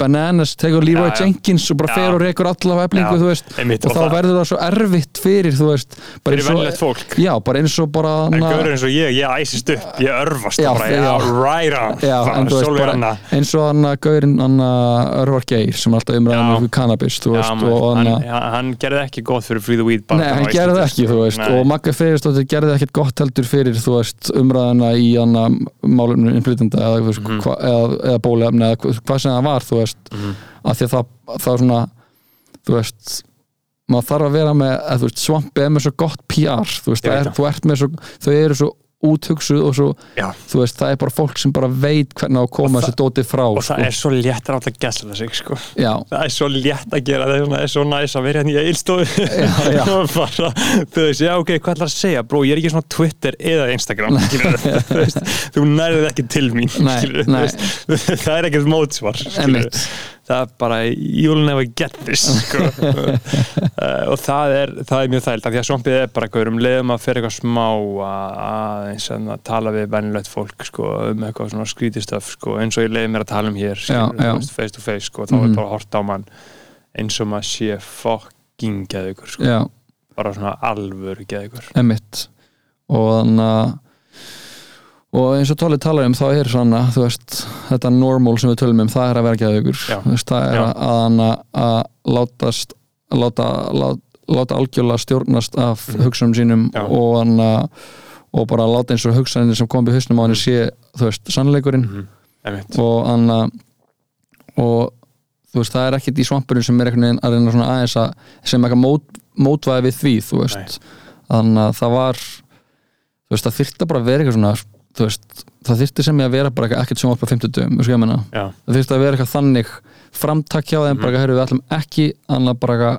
bananas, tegur Leroy Já, já. Jenkins og bara fer og rekur alla á eflingu, Einmitt, og og þá verður það svo erfitt fyrir, þú veist, bara fyrir eins og- vennilegt fólk. Já, bara eins og bara En gaurið eins og ég, ég æsist upp, ég örfast Já, bara, en þú veist Sólveig bara Anna. eins og hann að gaurinn hann að Örvar Geir sem alltaf umræðan Já. um cannabis þú veist maður, og hann, hann að hann, hann gerði ekki gott fyrir Free the Weed Nei, hann gerði ekki, þú veist, og Magga Freyristóttir gerði ekkert gott heldur fyrir, þú veist, umræðina í hann að máluminu innflytenda eða, veist, Mhm. eða, eða bólefni eða hva- hvað sem það var, þú veist, Mhm. af því að það, það er svona, þú veist, maður þarf að vera með, að, þú veist, svampi er með svo gott PR, þú veist, er, þú ert með svo, þau eru svo úthugsuð og svo, Já. þú veist, það er bara fólk sem bara veit hvernig á að koma þessu dóti frá, og sko. það er svo létt að ráta gæsla sig sko. Það er svo létt að gera það er, svo næs að vera hérna í eilstofu þú veist, já ok, hvað ætlar að segja bró, ég er ekki svona Twitter eða Instagram þú veist, þú nærið ekki til mín Nei, nei. Það er ekkert mótsvar skilur. Einmitt. Það er bara, you'll never get this sko. uh, og það er það er mjög þægilt, af því að svampið er bara gaur, um leiðum að fyrir eitthvað smá að, aðeins að tala við venilegt fólk sko, um eitthvað svona skrítistöf sko, eins og ég leiði mér að tala um hér skilur, Já, já. face to face, sko, þá Mhm. er bara að horta á mann eins og maður sé fucking geðugur, sko, bara svona alvöru geðugur emitt og þannig að og eins og Tóli talar um þá er svona veist, þetta normal sem við tölum um það er að vera veist, það er Já. að, að, að látast láta, láta, láta algjörlega stjórnast af Mhm. hugsunum sínum Já. og, hana, og bara láta eins og hugsanir sem kom við hausnum á henni sé þú veist, sannleikurinn mm -hmm. og hana, og þú veist, það er ekkert í svampurinn sem er einhvern veginn að reyna svona aðeins að sem eitthvað mót, mótvæði við því þú veist, þannig að það var þú veist, það þyrfti bara að vera eitthvað svona þú veist, það þyrfti sem ég að vera bara ekkert sem á 50 dögum, þú veist ég menna já, það þyrfti að vera eitthvað þannig framtak hjá þeim, Mhm. bara eitthvað, við ætlum ekki annað bara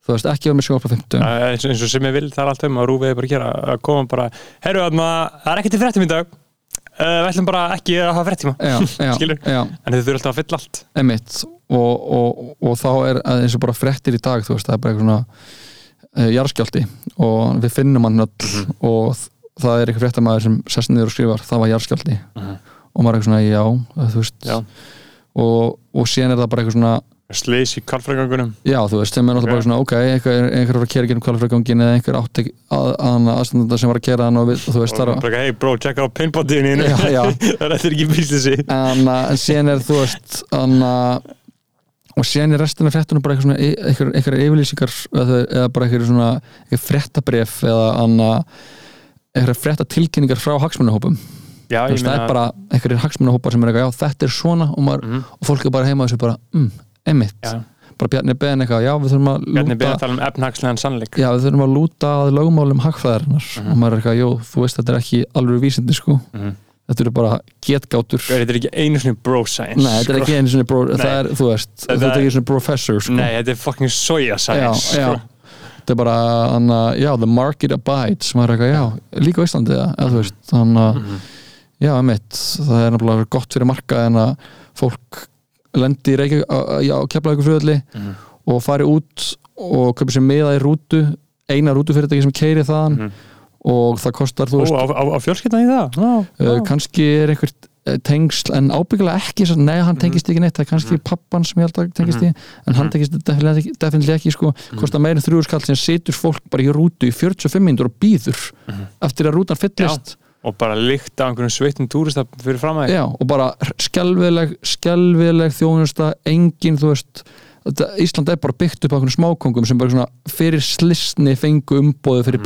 þú veist, ekki vera með sjónvarp á 50 dögum, Uh, eins, eins og sem ég vil það er allt um að rúfið bara að gera að koma bara, herru aðna, það er ekki til fréttum í dag. Við ætlum bara ekki að hafa já, Skilur. já. En þið alltaf að fylla allt. Emitt og, og, og þá er að eins og bara fréttir í dag þú veist, það er bara eitthvað svona uh, jarðskjálti og við finnum hann öll Mhm. og það er eitthvað fréttamaður sem sest niður og skrifar, það var jarðskjáldi Mhm. og maður er eitthvað svona, já, þú veist Já. og, og síðan er það bara eitthvað svona Slis í kalfrægangunum já, þú veist, sem er náttúrulega bara svona, ok einhver, einhver var að kera genum kvalifrækongin eða einhver átt ekki að, að, aðstandanda sem var að kera hann og, við, þú veist, og það er hei bro, checka á já. það er ekki bíslisi en, uh, en síðan er þú veist en, uh, og síðan er restina fréttunum bara eitthvað svona e- einhver, einhver yfirlýsingar eða, eða bara einhver svona einhver fréttabref eða anna, einhver fréttatilkynningar frá hagsmunahópum já, það meina er bara einhverjir hagsmunahópar sem er eitthvað, já þetta er svona og, maður, Mhm. og fólk er bara heima þessu bara, mm, emitt Já. bara Bjarni Ben eitthvað, já við þurfum að Bjarni lúta að tala um efnahagslegan sannleik já við þurfum að lúta að lögmálum hagfræðarinnar Mhm. og maður er eitthvað, jú, þú veist þetta er ekki alveg vísindi sko, Mhm. þetta eru bara getgátur Þetta er ekki einu svona bro science Nei, þetta er sko. ekki einu svona bro, það er, þú veist, Þetta er ekki svona professor sko. Nei, þetta er fucking soja science já, já. sko. Þetta er bara, hana, já, the market abides eitthvað, já, líka á Íslandi eða, þannig að Mhm. já, mitt, það er náttúrulega gott fyrir marka en að fólk lendi í Reykjavík, á- já, keflavíku flugöldi Mhm. og fari út og köpi sér meða í rútu eina rútufyrirtæki sem keiri þaðan Mhm. og það kostar, þú veist, á, á, á fjölskyldna í það uh, kannski er einhvert tengsl en ábyggilega ekki nei hann tengist ekki neitt, það er kannski pappan sem ég held að tengist í, en hann Mhm. tengist definitílega ekki, ekki sko, kostar meira en þrjúður skall sem situr fólk bara í rútu í 45 minnur og býður Mhm. eftir að rútan fyllist. Og bara líkt af einhvern sveitum túrista fyrir fram að já, og bara skelvileg skelvileg þjónusta engin, þú veist Ísland er bara byggt upp á einhvern smákongum sem bara fyrir slisni fengu umbóðu fyrir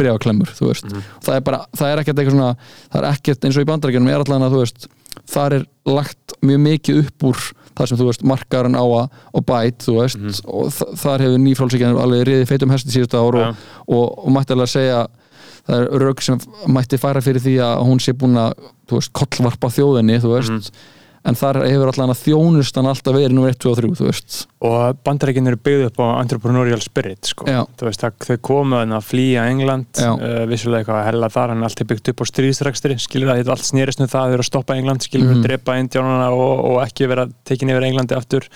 veist. Það er bara, það er ekkert eitthvað svona það er ekkert eins og í bandarækjunum er allan að þú veist þar er lagt mjög mikið upp úr þar sem þú veist markarinn á að og bæt, þú veist, og þ þar hefur nýfrálsíkjan alveg riðið feitum hesti síðustu ár og, Já. og, og mætti alveg að segja það er rauk sem mætti færa fyrir því að hún sé búin að, þú veist, kollvarpa þjóðinni, þú veist en þar hefur allan að þjónustan alltaf verið nr. 1, 2 og 3, þú veist og bandarækinn eru byggð upp á entrepreneurial spirit sko. Já. Þú veist, þau komu að flýja England uh, vissulega eitthvað að hella þar en allt er byggt upp á stríðsrekstri skilur að þetta allt snýrist um það að vera að stoppa England skilur Mhm. að drepa indjánana og, og ekki vera tekin yfir Englandi aftur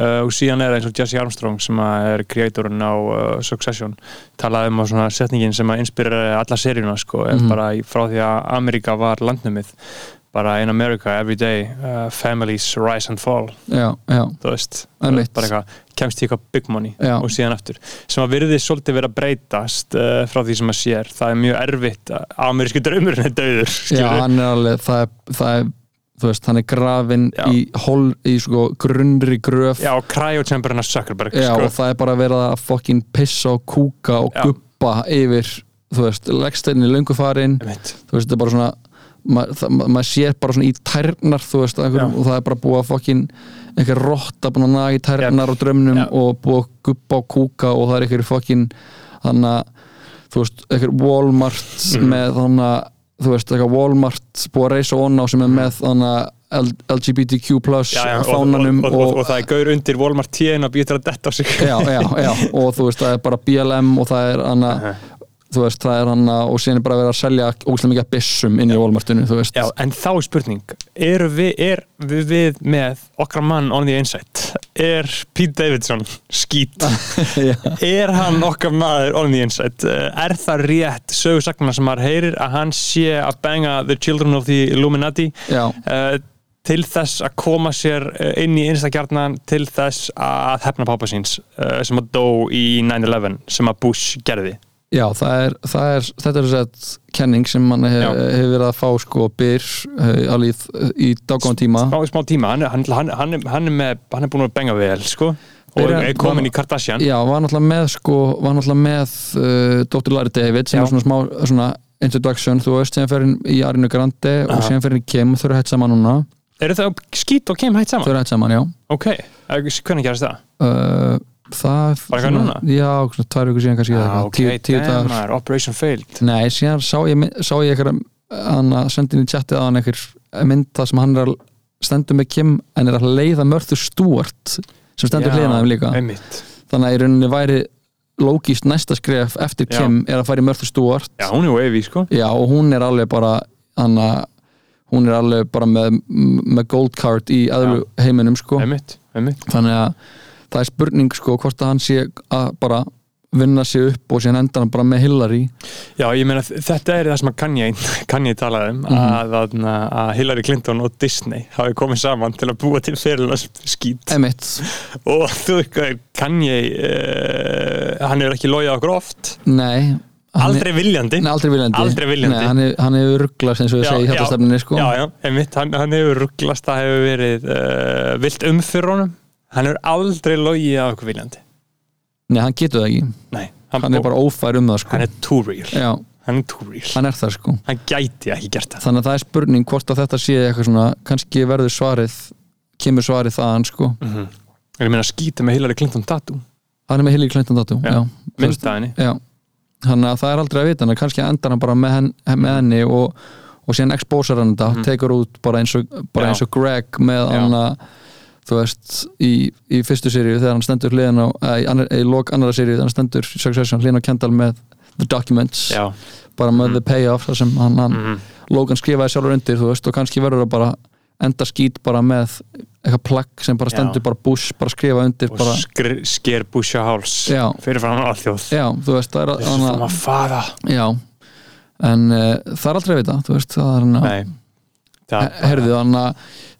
uh, og síðan er eins og Jesse Armstrong sem er kreatorinn á uh, Succession talaði um á svona setningin sem að inspirera alla seríuna sko, er Mhm. bara frá því að Amerika var landnumið bara in America every day uh, families rise and fall. Já, já, þú veist, bara eitthvað kemst í eitthvað big money Já. og síðan aftur. Sem að virði svolítið vera að breytast uh, frá því sem að sér, það er mjög erfitt að amerísku draumurinn er döður já, hann er alveg það er, það er, þú veist, hann er grafinn í, hol, í sko grunnri gröf. Já, cryo-chamberinn að Zuckerberg Já, sko. og það er bara verið að fokkin pissa og kúka og Já. guppa yfir, þú veist, leggsteinni löngu farin, Einmitt. þú veist, þetta er bara svona maður ma ma sér bara svona í tærnar þú veist, einhverjum, Já. og það er bara búið að fokkin einhver rotta búin að naga í tærnar og drömnum Já. og búið að guppa og kúka og það er einhver fokkin þannig að, þú veist, einhver Walmart Mhm. með þannig að þú veist, eitthvað Walmart búið að reysa onna á sem er með þannig að LGBTQ plus Já, já, og, og, fánanum og, og, og það er gaur undir Walmart 10 að býta að detta á sig já, já, já, og þú veist, það er bara BLM og það er hana, Aha. Þú veist, það er hana og síðan er bara verið að selja ógæslega mikið af byssum inn í Walmartinu, þú veist. Já, en þá er spurning eru við, er við, við með okkar mann on the inside? Er Pete Davidson skít? Já, er hann okkar maður on the inside? Er það rétt sögursakna sem maður heyrir að hann sé að banga the children of the Illuminati? Já, uh, til þess að koma sér uh, inn í einstakjarnan til þess að hefna pápa síns uh, sem að dó í 9-11 sem að Bush gerði já, það er, það er þetta er þess kenning sem mann hef, hefur verið að fá sko byr alveg í dágáðan tíma smá, smá tíma, hann, hann, hann, hann, er- með, er búin að benga vel sko og er komin í Kardashian já, var náttúrulega með sko, var náttúrulega með uh, Dr. Larry David sem Já. er svona smá svona introduction, þú veist, sem fer inn í Arinu Grande og Aha. sem fer inn í Kim, þau eru hætt saman núna eru það skít og kem hægt þau saman? eru hætt saman, já ok, Eh, hvernig gerast það? uh, það Bara eitthvað núna? já, svona tvær vikur síðan kannski Ah, eitthvað, ok, tíu, tíu damn, maður, Operation Failed. Nei, síðan sá ég, sá ég eitthvað hann að sendi inn í chatið að hann einhver mynd það sem hann er að stendur með Kim en er að leiða Mörður Stúart sem stendur þeim líka. einmitt. þannig að í rauninni væri lógist næsta skref eftir Já. Kim er að fara í Mörður Stúart já, hún er wavy sko. Já, og hún er alveg bara hann að hún er alveg bara með, með gold card í öðru heiminum sko. Einmitt, einmitt. Þannig að það er spurning sko hvort að hann sé að bara vinna sig upp og síðan endar hann bara með Hillary. Já, ég meina þetta er það sem að Kanye, talaði um að, að, að Hillary Clinton og Disney hafi komið saman til að búa til Emitt, og þú veist, Kanye uh, hann er ekki logið okkur oft. Nei. Aldrei viljandi. Nei, aldrei viljandi, Aldrei viljandi. Nei, hann, hann hefur rugglast eins og ég segi í hjartastefninni sko. já, já, einmitt, hann, hann hefur rugglast það hefur verið uh, vilt um fyrir honum hann hefur aldrei logið að okkur viljandi. Nei, hann getur það ekki. Nei, Hann er bara ófær um það sko. hann er too real. Já, hann er too real. Hann er það sko. Hann gæti ekki gert það. Þannig að það er spurning hvort að þetta sé eitthvað svona kannski verður svarið kemur svarið þaðan sko. Mm ég meina skýta með Hillary Clinton tattoo? Hann er með Hillary Clinton datu Já. Já, minnstaðinni já. Þannig að það er aldrei að vita en kannski endar hann bara með, henn, með henni og, og síðan exposar hann þetta tekur út bara eins og, bara eins og Greg með hann að þú veist, í, í fyrstu seríu þegar hann stendur hliðan á, í, annar, í lok annara seríu þegar hann stendur Succession hliðan á Kendall með The Documents já, bara með The Payoff þar sem hann, hann Mhm. Logan skrifaði sjálfur undir þú veist, og kannski verður það bara enda skít bara með eitthvað plagg sem bara stendur Já. bara Bush, bara skrifa undir og bara, sker Busha háls fyrir hann alþjóð já, þú veist, það maður faða já, en uh, það er aldrei að vita, þú veist, það er hana nei. Það, herðu, hana,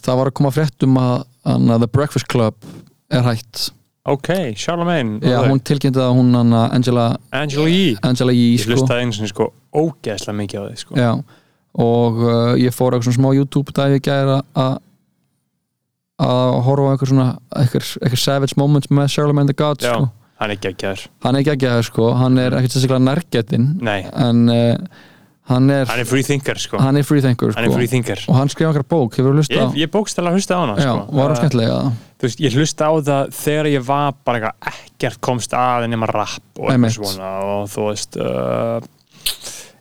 það var að koma fréttum að hana, The Breakfast Club er hætt. Ok, Charlemagne já, hún tilkynnti að hún hana, Angela, Angela Yee. Angela Yee ég sko, hlustaði einu sinni sko ógeðslega mikið á þið sko. Já, og uh, ég fór eitthvað svona smá YouTube dæfi gæra að að horfa eitthvað svona eitthvað, savage moments með Charlemagne the God Já. sko. hann er geggjaður. Hann er að sko, hann er ekkert sérstaklega nærgetinn nei, en uh, hann er hann er free thinker sko hann er free thinker hann er sko. free thinker og hann skrifa okkar bók, ég, ég bókstæla hlusta á hana já, sko. var hann Uh, skemmtilega þú veist, ég hlusta á það þegar ég var bara ekkert komst að nema rapp og eitthvað svona og þú veist uh,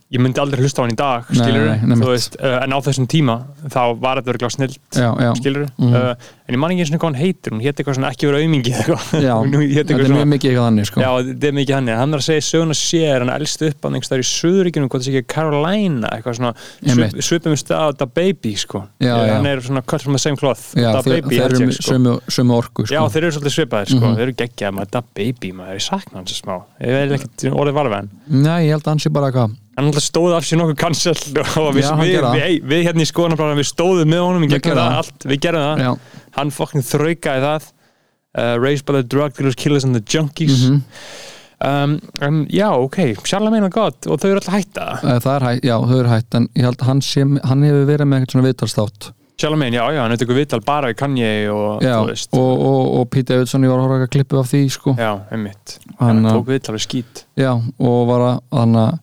ég myndi aldrei hlusta á hann í dag skilur nei, nei, veist, uh, en á þessum tíma þá var þetta já, já, skilur Mhm. uh, en ég man ekki eins og hvað hann heitir hún hétt eitthvað svona ekki Nú hét þetta er mjög mikið eitthvað þannig sko. Já, þetta er mikið hann hann er að segja söguna sér, hann elst upp á einhverstaðar í Suðuríkjunum, hvað það ekki Carolina eitthvað svona, svipum við stað á Da Baby, sko. Já, já. hann er svona cut from the same cloth. Já, Da þeir, Baby, þeir eru sko. sömu, sömu orku sko. Já, þeir eru svolítið svipaðir, sko, Mhm. þeir eru geggjað Da Baby, maður, ég sakna hans smá. Ég veit ekkert orðið varfið hann að hann alltaf stóð af sér nokkuð cancel. Og við, Já, við, við, við, hérna í skoðanabræðan við stóðum með honum Við gerðum það það. allt, við gerðum það. Já, hann fokkin þraukaði það. Uh, raised by the drug dealers, killers and the junkies. Mhm. um, um, já, ok, Charlemagne og God og þau eru alltaf hætta. Eh, það er hætt, já, þau eru hætt en ég held að hann, sé, hann hefur verið með eitthvað svona viðtalstátt Charlemagne, já, já, hann er eitthvað viðtal bara við Kanye og já, þú veist. og, og, og Pete Davidson, ég var að horfa eitthvað klippu af því sko. já, einmitt, Hann, hann uh, tók viðtal við skít já, og var að hann að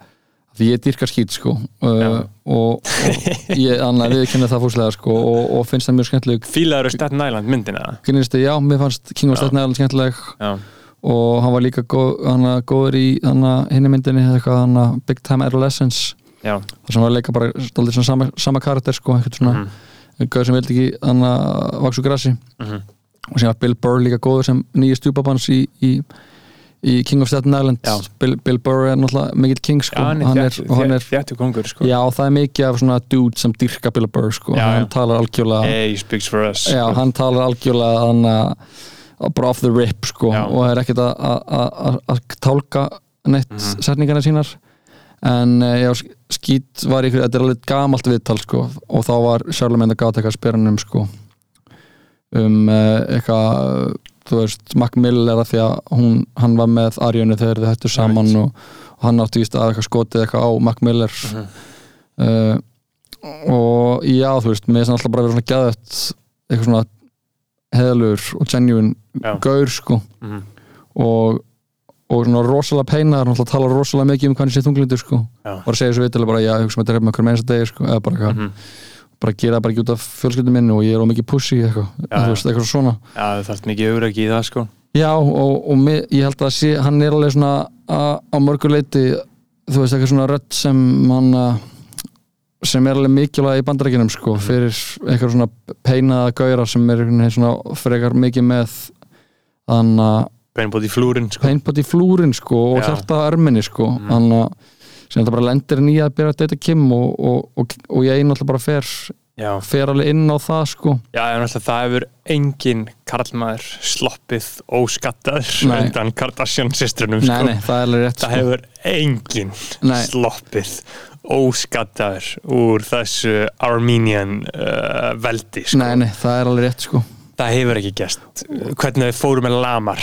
því ég dýrka skýt sko. Uh, og, og ég annað viðkynna það fúslega sko og, og finnst það mjög skemmtileg. Fílaður Staten Island myndina? Kynnistu, já, mér fannst King of. Staten Island skemmtileg. Já, og hann var líka góð, hann góður í hinni myndinni, hann Big Time Adolescence. Já, þar sem var leika bara stoltið sama, sama karakter sko, eitthvað svona, mm. sem vildi ekki hann að vaksu grassi mhm. og sem var Bill Burr líka góður sem nýja stjúpabans í, í, í King of Staten Island. Bill, Bill Burr er náttúrulega mikill king sko, já, hann er þjættu kongur sko. Já, það er mikið af svona dude sem dyrka Bill Burr sko, Já, hann já. talar algjörlega hey, speaks for us. Já, hann talar algjörlega hann að bara off the rip sko. Og er ekkert að- að að- að tálka neitt Mhm. setningarna sínar. En eh, já, skýt var ykkur, þetta er alveg gamalt viðtal sko. Og þá var Charlemagne the God eitthvað að spyrja hann um sko. Um uh, eitthvað þú veist, Mac Miller að því að hún, hann var með Arjönu þegar þið hættu saman Right. og, og hann átti víst að eitthvað skotið eitthvað á Mac Miller Mhm. uh, og já, þú veist, mér er alltaf bara verið svona gæðett eitthvað svona heðalur og genuine Já. gaur sko Mhm. og, og svona rosalega peinar hann tala rosalega mikið um hann sé þunglindur sko bara segja svo vitilega bara, já, hugsa með þetta með hverjum einasta degi sko, eða bara, mm Mhm. Bara gera það bara ekki út af fjölskyldum minni og ég er á mikið pussy eitthvað, þú veist, eitthvað svona já, það þarf mikið auðvitað í það sko. Já, og, og mér, ég held að sé, hann er alveg svona á mörgur leiti þú veist, eitthvað svona rödd sem hann sem er alveg mikilvæg í bandarækjunum sko, fyrir eitthvað svona peinaða gaurar sem er svona frekar mikið með þann að beinbót í flúrin sko. paintbot í flúrin sko og Já. hjarta á erminni sko þannig að sem þetta bara lendir nýja að byrja að deyta Kim og, og, og, og ég alltaf bara fer já, fer alveg inn á það sko já, en alltaf það hefur engin karlmaður sloppið óskattaður undan Kardashian systrunum nei, sko. nei, það er alveg rétt það sko. hefur engin Nei. sloppið óskattaður úr þessu Armenian uh, veldi sko. nei, nei, það er alveg rétt sko það hefur ekki gæst hvernig þau fóru með lamar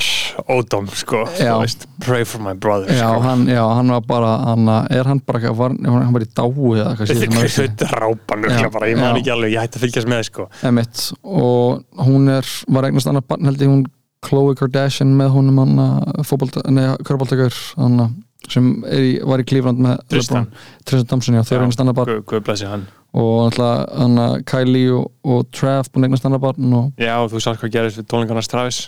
ódóm sko, veist, pray for my brother já, sko. hann, já, hann var bara hann, er hann bara, var, var hann bara í dái eða hvað Þetta er rápan ég man ekki alveg, ég hætti að fylgjast með sko. Emitt, og hún er var eignast annar barn held ég hún Khloe Kardashian með honum hann körbóltakur hann sem er í, var í Cleveland með Tristan. Tristan Thompson, já, er Guð, Guð blessi hann. Og alltaf hann Kylie og, og Trav búin eignast annar barn og Já, og þú sátt hvað gerist við tónleikarnas Travis.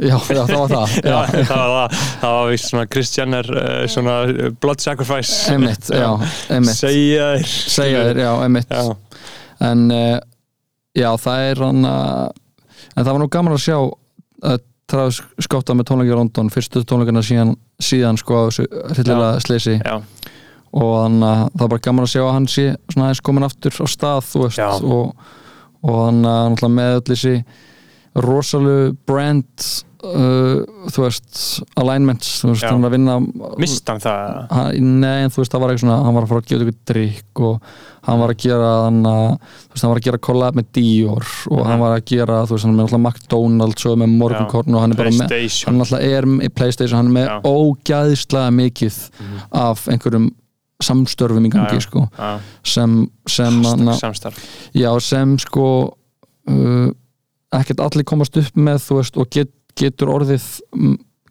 Já, já, það var það. Já, já, það var það, það var vist svona Chris Jenner uh, svona uh, blood sacrifice. Emitt, já, Emitt Segja þér. Segja þér, já, Emitt en uh, já, það er hann en það var nú gaman að sjá að Travis skáta með tónleiki í London fyrstu tónleikana síðan, síðan sko á þessu hryllilega sleysi og þannig að það er bara gaman að sjá að hann sé svona aðeins komin aftur á stað veist og, og þannig að með öll þessi rosalu brand uh, þú veist alignments, þú veist, Já. hann er að vinna mist hann það? Hann, nei, en þú veist, það var eitthvað svona hann var að fara að gefa ykkur drikk og hann var að gera hann þú veist, hann var að gera collab með Dior og hann var að gera, þú veist, hann er með alltaf McDonalds og með Morgunkorn og hann er bara með Playstation. hann alltaf er í Playstation, hann er með Já. ógæðislega mikið af einhverjum samstörfum í gangi, sko Já, sem, sem, hann, samstarf. Já, sem sko uh, ekkert allir komast upp með, þú veist, og get, getur orðið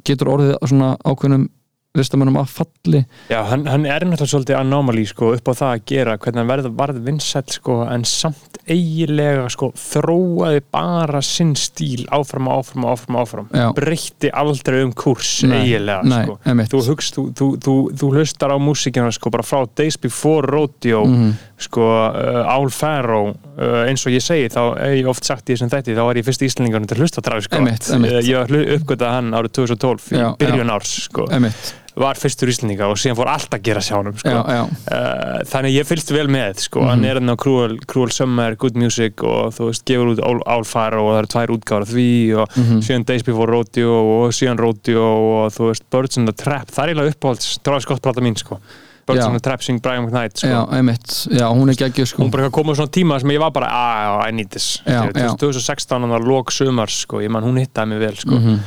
getur orðið svona ákveðnum listamönnum að falli Já, hann, hann er náttúrulega svolítið anomaly sko, upp á það að gera, hvernig hann verð, varð vinsæll sko, en samt eigilega sko, þróaði bara sinn stíl áfram og áfram og áfram, áfram. Breytti aldrei um kurs Nei, eigilega nei, sko. þú, hugst, þú, þú, þú, þú hlustar á músikina sko, bara frá Days Before Rodeo Mhm. sko, uh, Al Farrow uh, eins og ég segi, þá hef ég oft sagt í þessum þætti, þá var ég fyrst íslendingarinn til að hlusta á Travis Scott. Einmitt, einmitt. Uh, ég uppgötaði hann árið 2012 Já, í byrjun árs sko emitt, var fyrstur íslendinga og síðan fór allt að gera sjá hann sko. já, já, uh, þannig ég fylgst vel með sko. Mhm. hann er enn á Cruel, Cruel Summer Good Music og þú veist, gefur út Fire og það eru tvær útgáður af því og Mhm. síðan Days Before Rodeo og síðan Rodeo og þú veist, Birds in the Trap það er eiginlega uppáhalds, Travis Scott plata mín sko. Birds Já. in the Trap sing Brian McKnight sko. já, emitt já, hún er geggjuð sko hún bara komið svona tíma sem ég var bara ah, I need this, Já, Skilur, já. 2016 hann var lók sumars, sko, ég man hún hittaði mig vel sko. Mhm.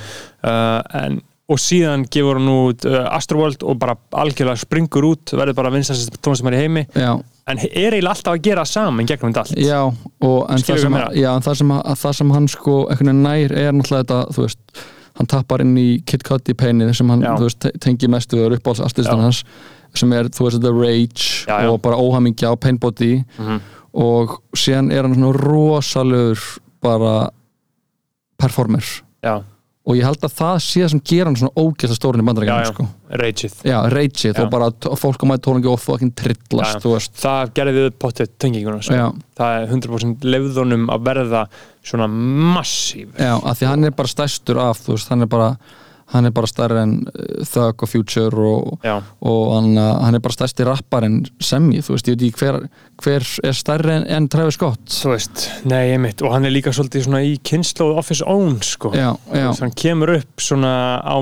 uh, en og síðan gefur hún út uh, Astroworld og bara algjörlega springur út verður bara vinsast tónlistamæri í heimi. Já, en er eiginlega alltaf að gera saman gegnum þetta allt. Já, en það sem, meina? já, en það sem, að, það sem hann sko nær er náttúrulega þetta þú veist, hann tappar inn í Kid Cudi peinið sem hann, veist, te- tengir mest við uppáhaldsastistan hans sem er, þú veist, The Rage Já, og bara óhamingja og Painbody Mhm. og síðan er hann svona rosalegur bara performer. Já, og ég held að það sé það sem gera hann svona ógæsta stórun í já, bandarækjum já, sko. Já, Já. og bara fólk á mæti tónleiki og fucking trillast, Já. þú veist það gerði við pottið tenginguna sko. Já. það er 100% lefðunum að verða svona massíf Já, af því hann er bara stærstur af þú veist, hann er bara hann er bara stærri en uh, Thug og Future og, og hann, uh, hann er bara stærsti rappar en Semmi, þú veist, ég veit ekki hver, hver er stærri en, en Travis Scott. Þú veist, nei, einmitt. Og hann er líka svolítið svona í kynnslóð Office Own sko. Já, já, veist, hann kemur upp svona á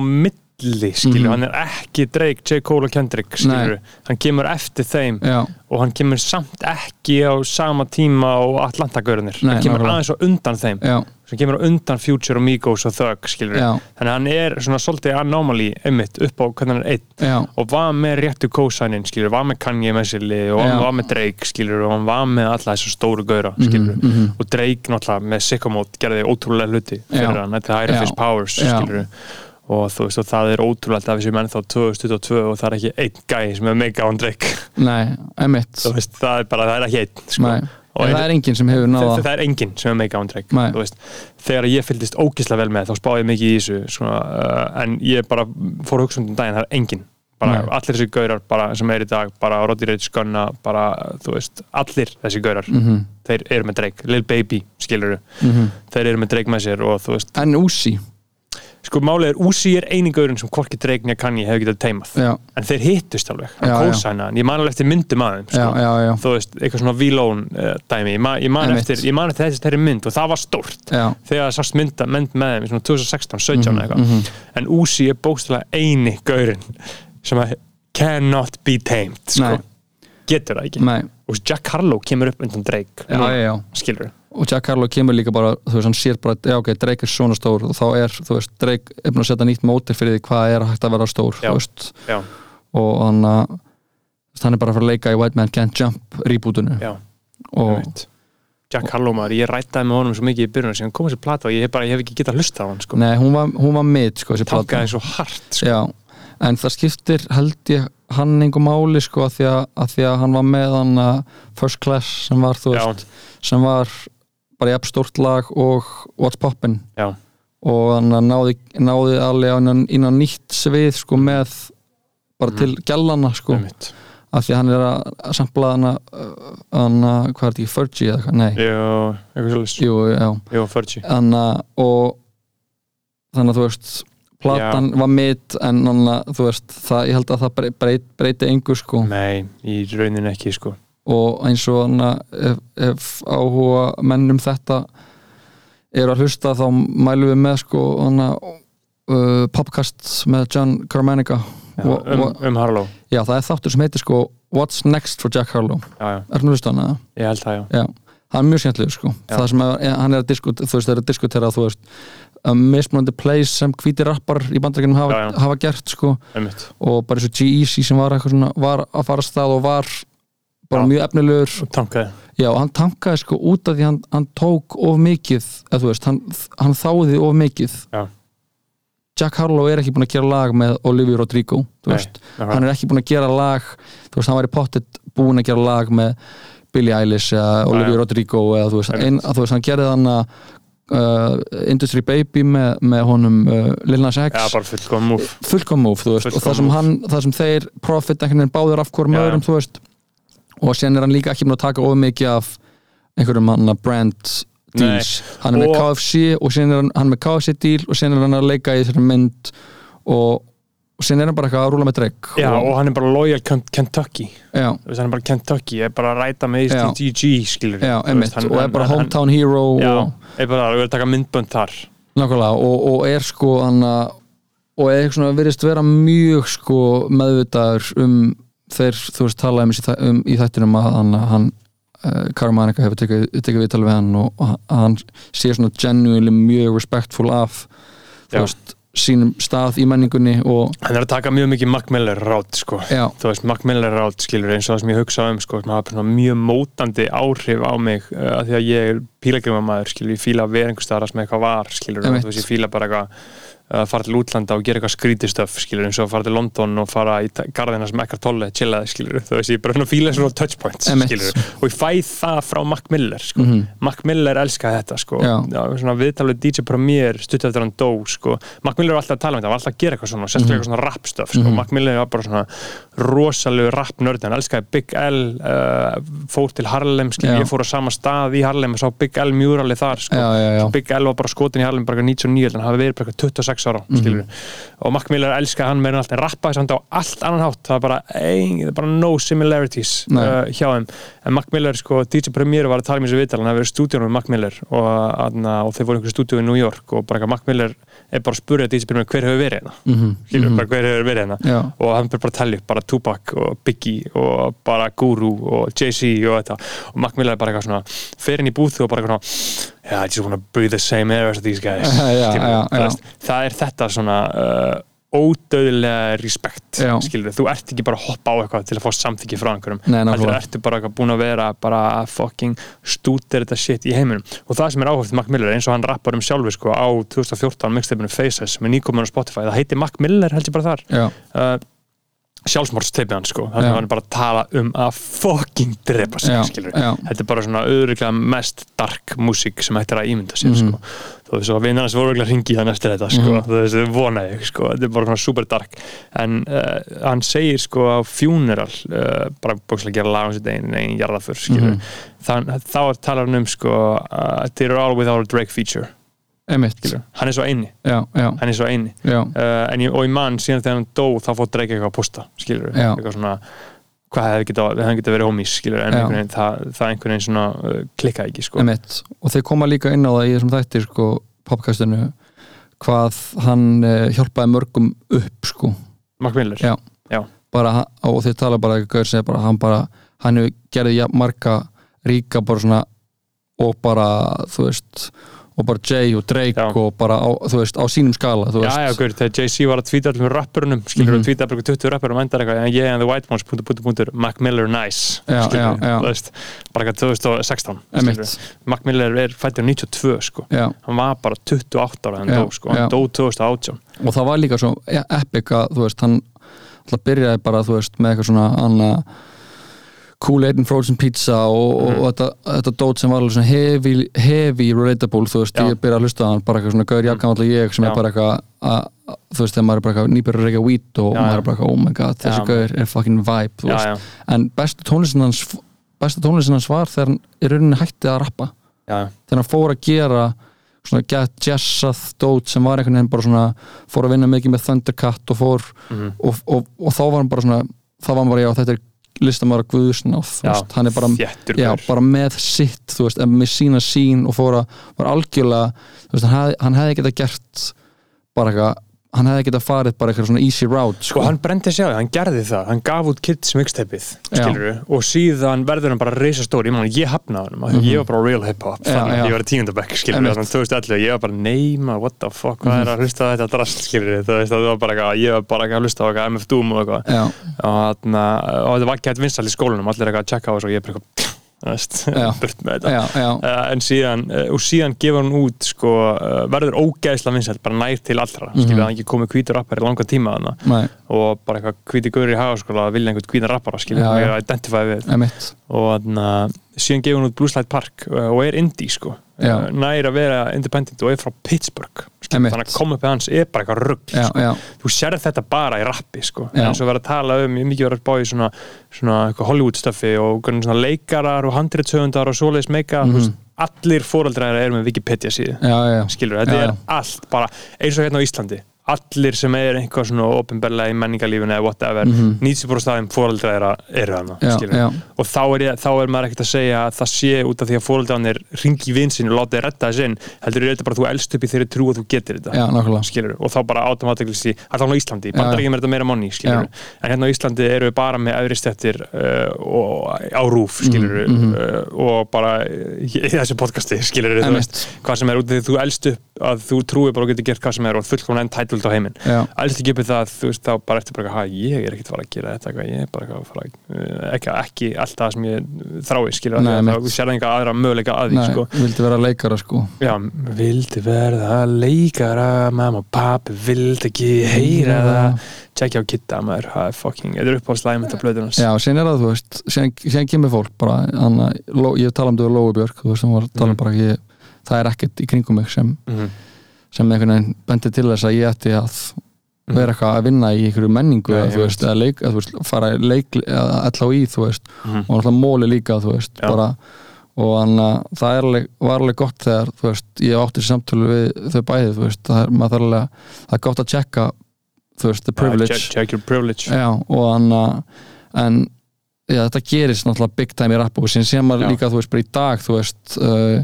milli skilur, Mhm. hann er ekki Drake, J. Cole og Kendrick skilur, hann kemur eftir þeim já, og hann kemur samt ekki á sama tíma og Atlanta-görunir Nei, hann kemur nákvæmlega. aðeins á undan þeim sem kemur á undan Future og Migos og Thug skilur, Já. þannig hann er svona svolítið anomaly einmitt upp á hvernig hann er já, og var með réttu kósænin skilur, var með Kanye lið og Já. hann var með Drake skilur og hann var með alla þessu stóru skilur mhm. og Drake náttúrulega með Sycamore gerði ótrúlega hluti fyrir Já. hann, þetta er Powers Já. skilur og þú veist og það er ótrúlega af þessi menn þá 2022 og það er ekki einn gæi sem er mega án Drake nei, emitt þú veist, það er bara, það er ekki einn sko. Nei, Og en það er enginn sem hefur náða það, er enginn sem er mega án Drake veist, þegar ég fylgdist ógislega vel með þá spáði ég mikið í þessu svona, uh, en ég bara fór að hugsa um daginn, það er enginn. Allir þessi gaurar bara, sem er í dag bara Roddy Rich, Gunna, bara þú veist, allir þessi gaurar. Mhm. þeir eru með Drake, Lil Baby, skilur Mhm. þeir eru með Drake með sér og þú veist, En Uzi, sko málið er Úsi er einingurinn sem hvorki dreigni að kann ég hef getað teimað já, en þeir hittust alveg, hann kósa hann ég man alveg eftir myndum að þeim já, sko. þú veist, eitthvað svona V-Lone uh, dæmi, ég man, ég man eftir ég man eftir þessi þeirri mynd og það var stórt já, þegar það sást mynda, mynd með þeim í svona 2016, 17 Mhm, eitthvað. en Úsi er bókstæðlega eini gaurinn sem að cannot be tamed sko. Getur það ekki. Nei, og Jack Harlow kemur upp undan Drake já, já, já. skilur og Jack Harlow kemur líka bara, þú veist, hann sér bara já, ok, Drake er svona stór og þá er, þú veist, Drake er búin að setja nýtt móti fyrir því hvað er hægt að vera stór, Já. þú veist já, og hann hann er bara að fara að leika í White Man Can't Jump rebootinu já. Jack Harlow maður, ég rættaði með honum svo mikið í byrjunum sem kom þessi plata og ég hef bara, ég hef ekki getað hlusta á hann sko. nei, hún var, hún var mid, sko, tankaði svo hart sko. Já, en það skiptir held ég hann einhver máli sko að því að, að því að hann var með hann að First Class sem var þú Já. veist sem var bara jafn stórt lag og What's Poppin. Já, og hann að náði, náði alveg á innan, innan nýtt svið sko með bara til gælana sko. Einmitt. Af því að hann er að, sampla hann að hann að, hvað er þetta ekki, Fergie eða eitthvað, nei. Jú, eitthvað svolítið jú, já, Fergie. Þannig að þú veist platan var mitt en hann að þú veist, það, ég held að það brey- breyt, breyti engur sko. Nei, í raunin ekki sko og eins og hann að ef, ef áhuga mennum þetta eru að hlusta þá mælum við með sko uh, popcast með John Carmanica. Já, og, um, um Harlow. Já, það er þáttur sem heitir sko What's Next for Jack Harlow? Já, er hann að hlusta hana? ég held það já. Já, það er mjög skemmtilegur sko. Það sem er, hann er að diskutera þú veist, er að diskutera þú veist mismunandi plays sem hvíti rappar í bandarækjunum hafa, hafa gert sko. Einmitt. Og bara eins og G-Eazy sem var svona var að fara stað og var bara Já. mjög efnilegur. Tankaði. Já og hann tankaði sko út af því hann, hann tók of mikið eða þú veist, hann, hann þáði of mikið. Já. Jack Harlow er ekki búin að gera lag með Olivia Rodrigo Nei, hann er ekki búin að gera lag þú veist, hann væri pottet búin að gera lag með Billie Eilish eða Olivia. Rodrigo eða þú veist, ein, að, þú veist hann gerði hann að uh, Industry Baby með, með honum uh, Lil Nas X. Bara fullkom múf fullkom move, þú veist, og Fullkominn það sem, hann, það sem þeir profit einhvern veginn báður af Já, öðrum, þú veist og sen er hann líka ekki búin að taka of mikið af einhverjum hann að brand deals, hann er með Og- KFC og sen er hann, hann með KFC deal og sen er hann að leika í þessari mynd og, og sen er hann bara eitthvað að rúla með dreg Já, og hann er bara loyal Ken- Kentucky. Já, veist, hann er bara Kentucky, er bara að ræta með. GG, skilur já, einmitt. og er bara hometown hero Já, og, er bara að vera að taka myndbönd þar. Nákvæmlega, og, og er sko hann að og er eitthvað svona virðist vera mjög sko meðvitaður um þeir, þú veist, tala um, um í þættinum að hann, hann uh, Karmanika hefur tekið, tekið viðtal við hann og, og hann sé svona genuinely mjög respectful af þú veist, sínum stað í menningunni og Hann er að taka mjög mikið Mac Miller rátt, sko. Já, Þú veist, Mac Miller rátt, skilur, eins og það sem ég hugsa um, sko, sem hafa mjög mótandi áhrif á mig uh, að því að ég er pílagrimamaður, skilur, ég fíla að vera einhvers staðar sem eitthvað var, skilur, þú veist, ég fíla bara eitthvað að fara til útlanda og gera eitthvað skrítistöf skilur eins og að fara til London og fara í garðina sem ekkert tolle, chillaði skilur þú veist, ég bara að fíla svona touchpoints skilur, og ég fæ það frá Mac Miller sko. Mhm. Mac Miller elskaði þetta sko. Viðtalið DJ Premier stutt eftir hann dó sko. Mac Miller var alltaf að tala um þetta, var alltaf að gera eitthvað svona sérstaklega eitthvað svona rap stöf sko. Mac Miller var bara svona rosalegu rap nörd hann elskaði Big L uh, fór til Harlem, skilur, Já. ég fór á sama stað í Harlem og sá Big L mjúralið þar sko. já, já. Big L var bara skotin í Harlem bara 99, en hann hafi verið bara eitthvað 26 ára mm og Mac Miller elskaði hann meira en allt en rappaði samt á allt annan hátt. Það var bara, ein, það er bara no similarities uh, hjá þeim. En Mac Miller, sko, DJ Premier var að tala um þessu viðtal hann hafi verið í stúdíunum með Mac Miller og, aðna, og þeir voru í einhverju stúdíu í New York og bara Mac Miller er bara að spurja DJ Premier hver hefur verið hérna Mhm, skilur, mhm. bara hver hefur verið hérna Já. og hann fyrir bara að tellja upp bara Tupac og Biggie og bara Guru og Jay-Z og þetta og Mac Miller er bara eitthvað svona fer inn í búðu og bara eitthvað svona yeah, I just wanna breathe the same air as these guys þú já. veist, það er þetta svona uh, ódöðlega respekt skilur, þú ert ekki bara að hoppa á eitthvað til að fá samþyggi frá einhverjum. Nákvæmlega. ertu bara búin að vera bara að fucking stútir þetta shit í heiminum. Og það sem er áhugað Mac Miller eins og hann rappar um sjálfur sko á 2014 mixtapeinu Faces með nýkomin á Spotify, það heitir Mac Miller held ég bara þar. Uh, sjálfsmórsteipi hann sko þannig að hann er bara tala um að fucking drepa sig skilur þetta er bara svona auðvitað mest dark músík sem hættir að ímynda sér Mhm. sko þú veist og vinnarnas voru auðvitað hringið hann eftir þetta sko. Mhm. þú veist þau vona ég sko. Þetta er bara svona super dark. En uh, hann segir sko á funeral uh, bara bókslega gera lag um sitt einn einn jarðafur skilur Mhm. Þann, þá talar hann um sko uh, they're all without a Drake feature. Skilur, hann er svo eini. Já, já, hann er svo eini. Já, uh, en ég, og í mann síðan þegar hann dó þá fór Drake eitthvað að posta skilur, eitthvað svona hvað hefði geta, geta verið homís skilur, en veginn, það, það einhvern veginn svona uh, klikkaði ekki sko. og þeir koma líka inn á það í þessum þætti sko, popkastinu hvað hann uh, hjálpaði mörgum upp sko, Mark Miller Já. Já. bara, og þeir tala bara bara, hann hann gerði marga ríka bara svona og bara, þú veist og bara Jay og Drake Já. og bara á, þú veist, á sínum skala Já, já, gaur, þegar Jay-Z var að tvíta allum rappurunum, skilur mm -hmm. tvíta bara 20 rappurum endar eitthvað, en ég and the white ones, punktur, punktur, punktur, Mac Miller nice Já, skilur, þú veist, bara eitthvað 2016 emitt skilur. Mac Miller er fættur 92, sko. Já, hann var bara 28 ára hann dó, sko, hann dó 2018 og það var líka svo e- epic að, þú veist, hann alltaf byrjaði bara, þú veist, með eitthvað svona annað Kool-Aid and Frozen Pizza og, og, og þetta, þetta dót sem var alveg svona heavy, heavy relatable, þú veist, Já. ég byrjaði að hlusta á hann bara eitthvað svona gaur jakkan allir ég sem Já. er bara eitthvað að, að- þú veist, þegar maður er bara eitthvað nýbyrður að reykja weed og Já, maður er bara eitthvað, oh my god, þessi gaur er fucking vibe, þú veist, en bestu tónlistin hans besta tónlistin hans var þegar hann í rauninni hætti að rappa. Þegar hann fór að gera svona get jazzað dót sem var einhvern veginn bara svona fór að vinna mikið með Thundercat og fór og, og, og þá var hann bara svona þá var hann bara já þetta er listamæra Guðsnáð hann er bara, já, bara með sitt þú veist, með sína sín og fór að var algjörlega, veist, hann hefði, hann hefði geta gert bara eitthvað hann hefði geta farið bara eitthvað svona easy route og sko. hann brendi á því, hann gerði það hann gaf út Kids skilur og síðan verður hann bara reysa stóri ég, ég hafnaði hann, mm ég var bara real hip-hop Mhm. Þannig að ég var í tíundabæk, skilur Einmitt. þannig 2011, ég var bara neima, what the fuck hvað er að hlusta á þetta drast, ég var bara að hlusta á MF Doom og og, þarna, og þetta var ekki hægt vinsall í skólanum allir eitthvað að checka á þessu og ég er bara eitthvað. burt með þetta. Já, já, Uh, en síðan, uh, og síðan gefur hann út sko, uh, verður ógeðsla vinsælt bara nær til allra, mm Mhm. skilur hann ekki komið hvítur rappar í langa tíma þarna. Nei, og bara eitthvað hvíti gaur í hagaskóla að vilja einhvern hvítan rappara, skilur Já, hann já. að identify við. Og þannig síðan gefur hann út Blue Slide Park uh, og er indie sko Já. uh, nær að vera independent og er frá Pittsburgh Einmitt. þannig að koma upp með hans er bara eitthvað rugg sko. þú sérð þetta bara í rappi sko. En svo verður að tala um, mikið verður að bá í svona, svona Hollywood stöfi og leikarar og handritsöfundar og svoleiðis meika, mm Mhm. allir fóreldrar eru með Wikipedia síðu skilur, þetta Já, er allt bara eins og hérna á Íslandi allir sem er einhvað svona ofinberlega í menningarlífinu eða whatever, mm Mhm. -hmm. 90% staðum fóreldrar eru, eru hana, og þá er, ég, þá er maður ekkert að segja að það sé út af því að fóreldrarnir ringi í vinsinn og láta þið redda þess inn heldur er þetta bara að þú elst upp í þeirri trú að þú getur þetta já, og þá bara automatically alltaf á Íslandi, í bandaríkjum er þetta meira skilur, en hérna á Íslandi eru við bara með öðri stettir uh, og á rúf skilur, Mhm, mhm. uh, og bara í, í þessu podcasti skilur, þú veist, hvað sem er út af því þú elst upp að þú trúir bara og getur gert hvað sem er og fullkomna enn tætult á heiminn. Elst ekki upp í það, þú veist, þá bara eftir bara ég er ekkert að fara að gera þetta ég er bara eitthvað að fara að, uh, ekki, ekki allt það sem ég þrái, Nei, Nei, einmitt. þá sér einhver aðra möguleika að því, nei, sko. vildi vera leikara sko. Já, vildi verða leikara, mamma og pappi vildi ekki heyra það. Tjekkja á kitta, maður, það er fucking Þetta er upp á slæmynda blöðunars Já, síðan er það, þú veist, síðan, síðan kemur fólk bara, hana, ég tala um þau Lói Björk, þú veist, um Mhm. ég, það er ekkert í kringum mig sem, mm sem einhvern veginn bendi til þess að ég ætti að vera eitthvað að vinna í einhverju menningu ég þú veist, eða leik, þú veist, fara í leik eða allá í, þú veist, -hmm. og alltaf móli líka, þú veist, Já. bara og þannig að það alveg, var alveg gott þegar, þú veist, ég átti samtölu við þau bæði, þú veist, það er, maður þarf alveg það er gott að checka, þú veist, the privilege check, check your privilege Já, og þannig að en já, þetta gerist náttúrulega big time í rapp og síðan maður Já. líka, þú veist, bara í dag þú veist, uh,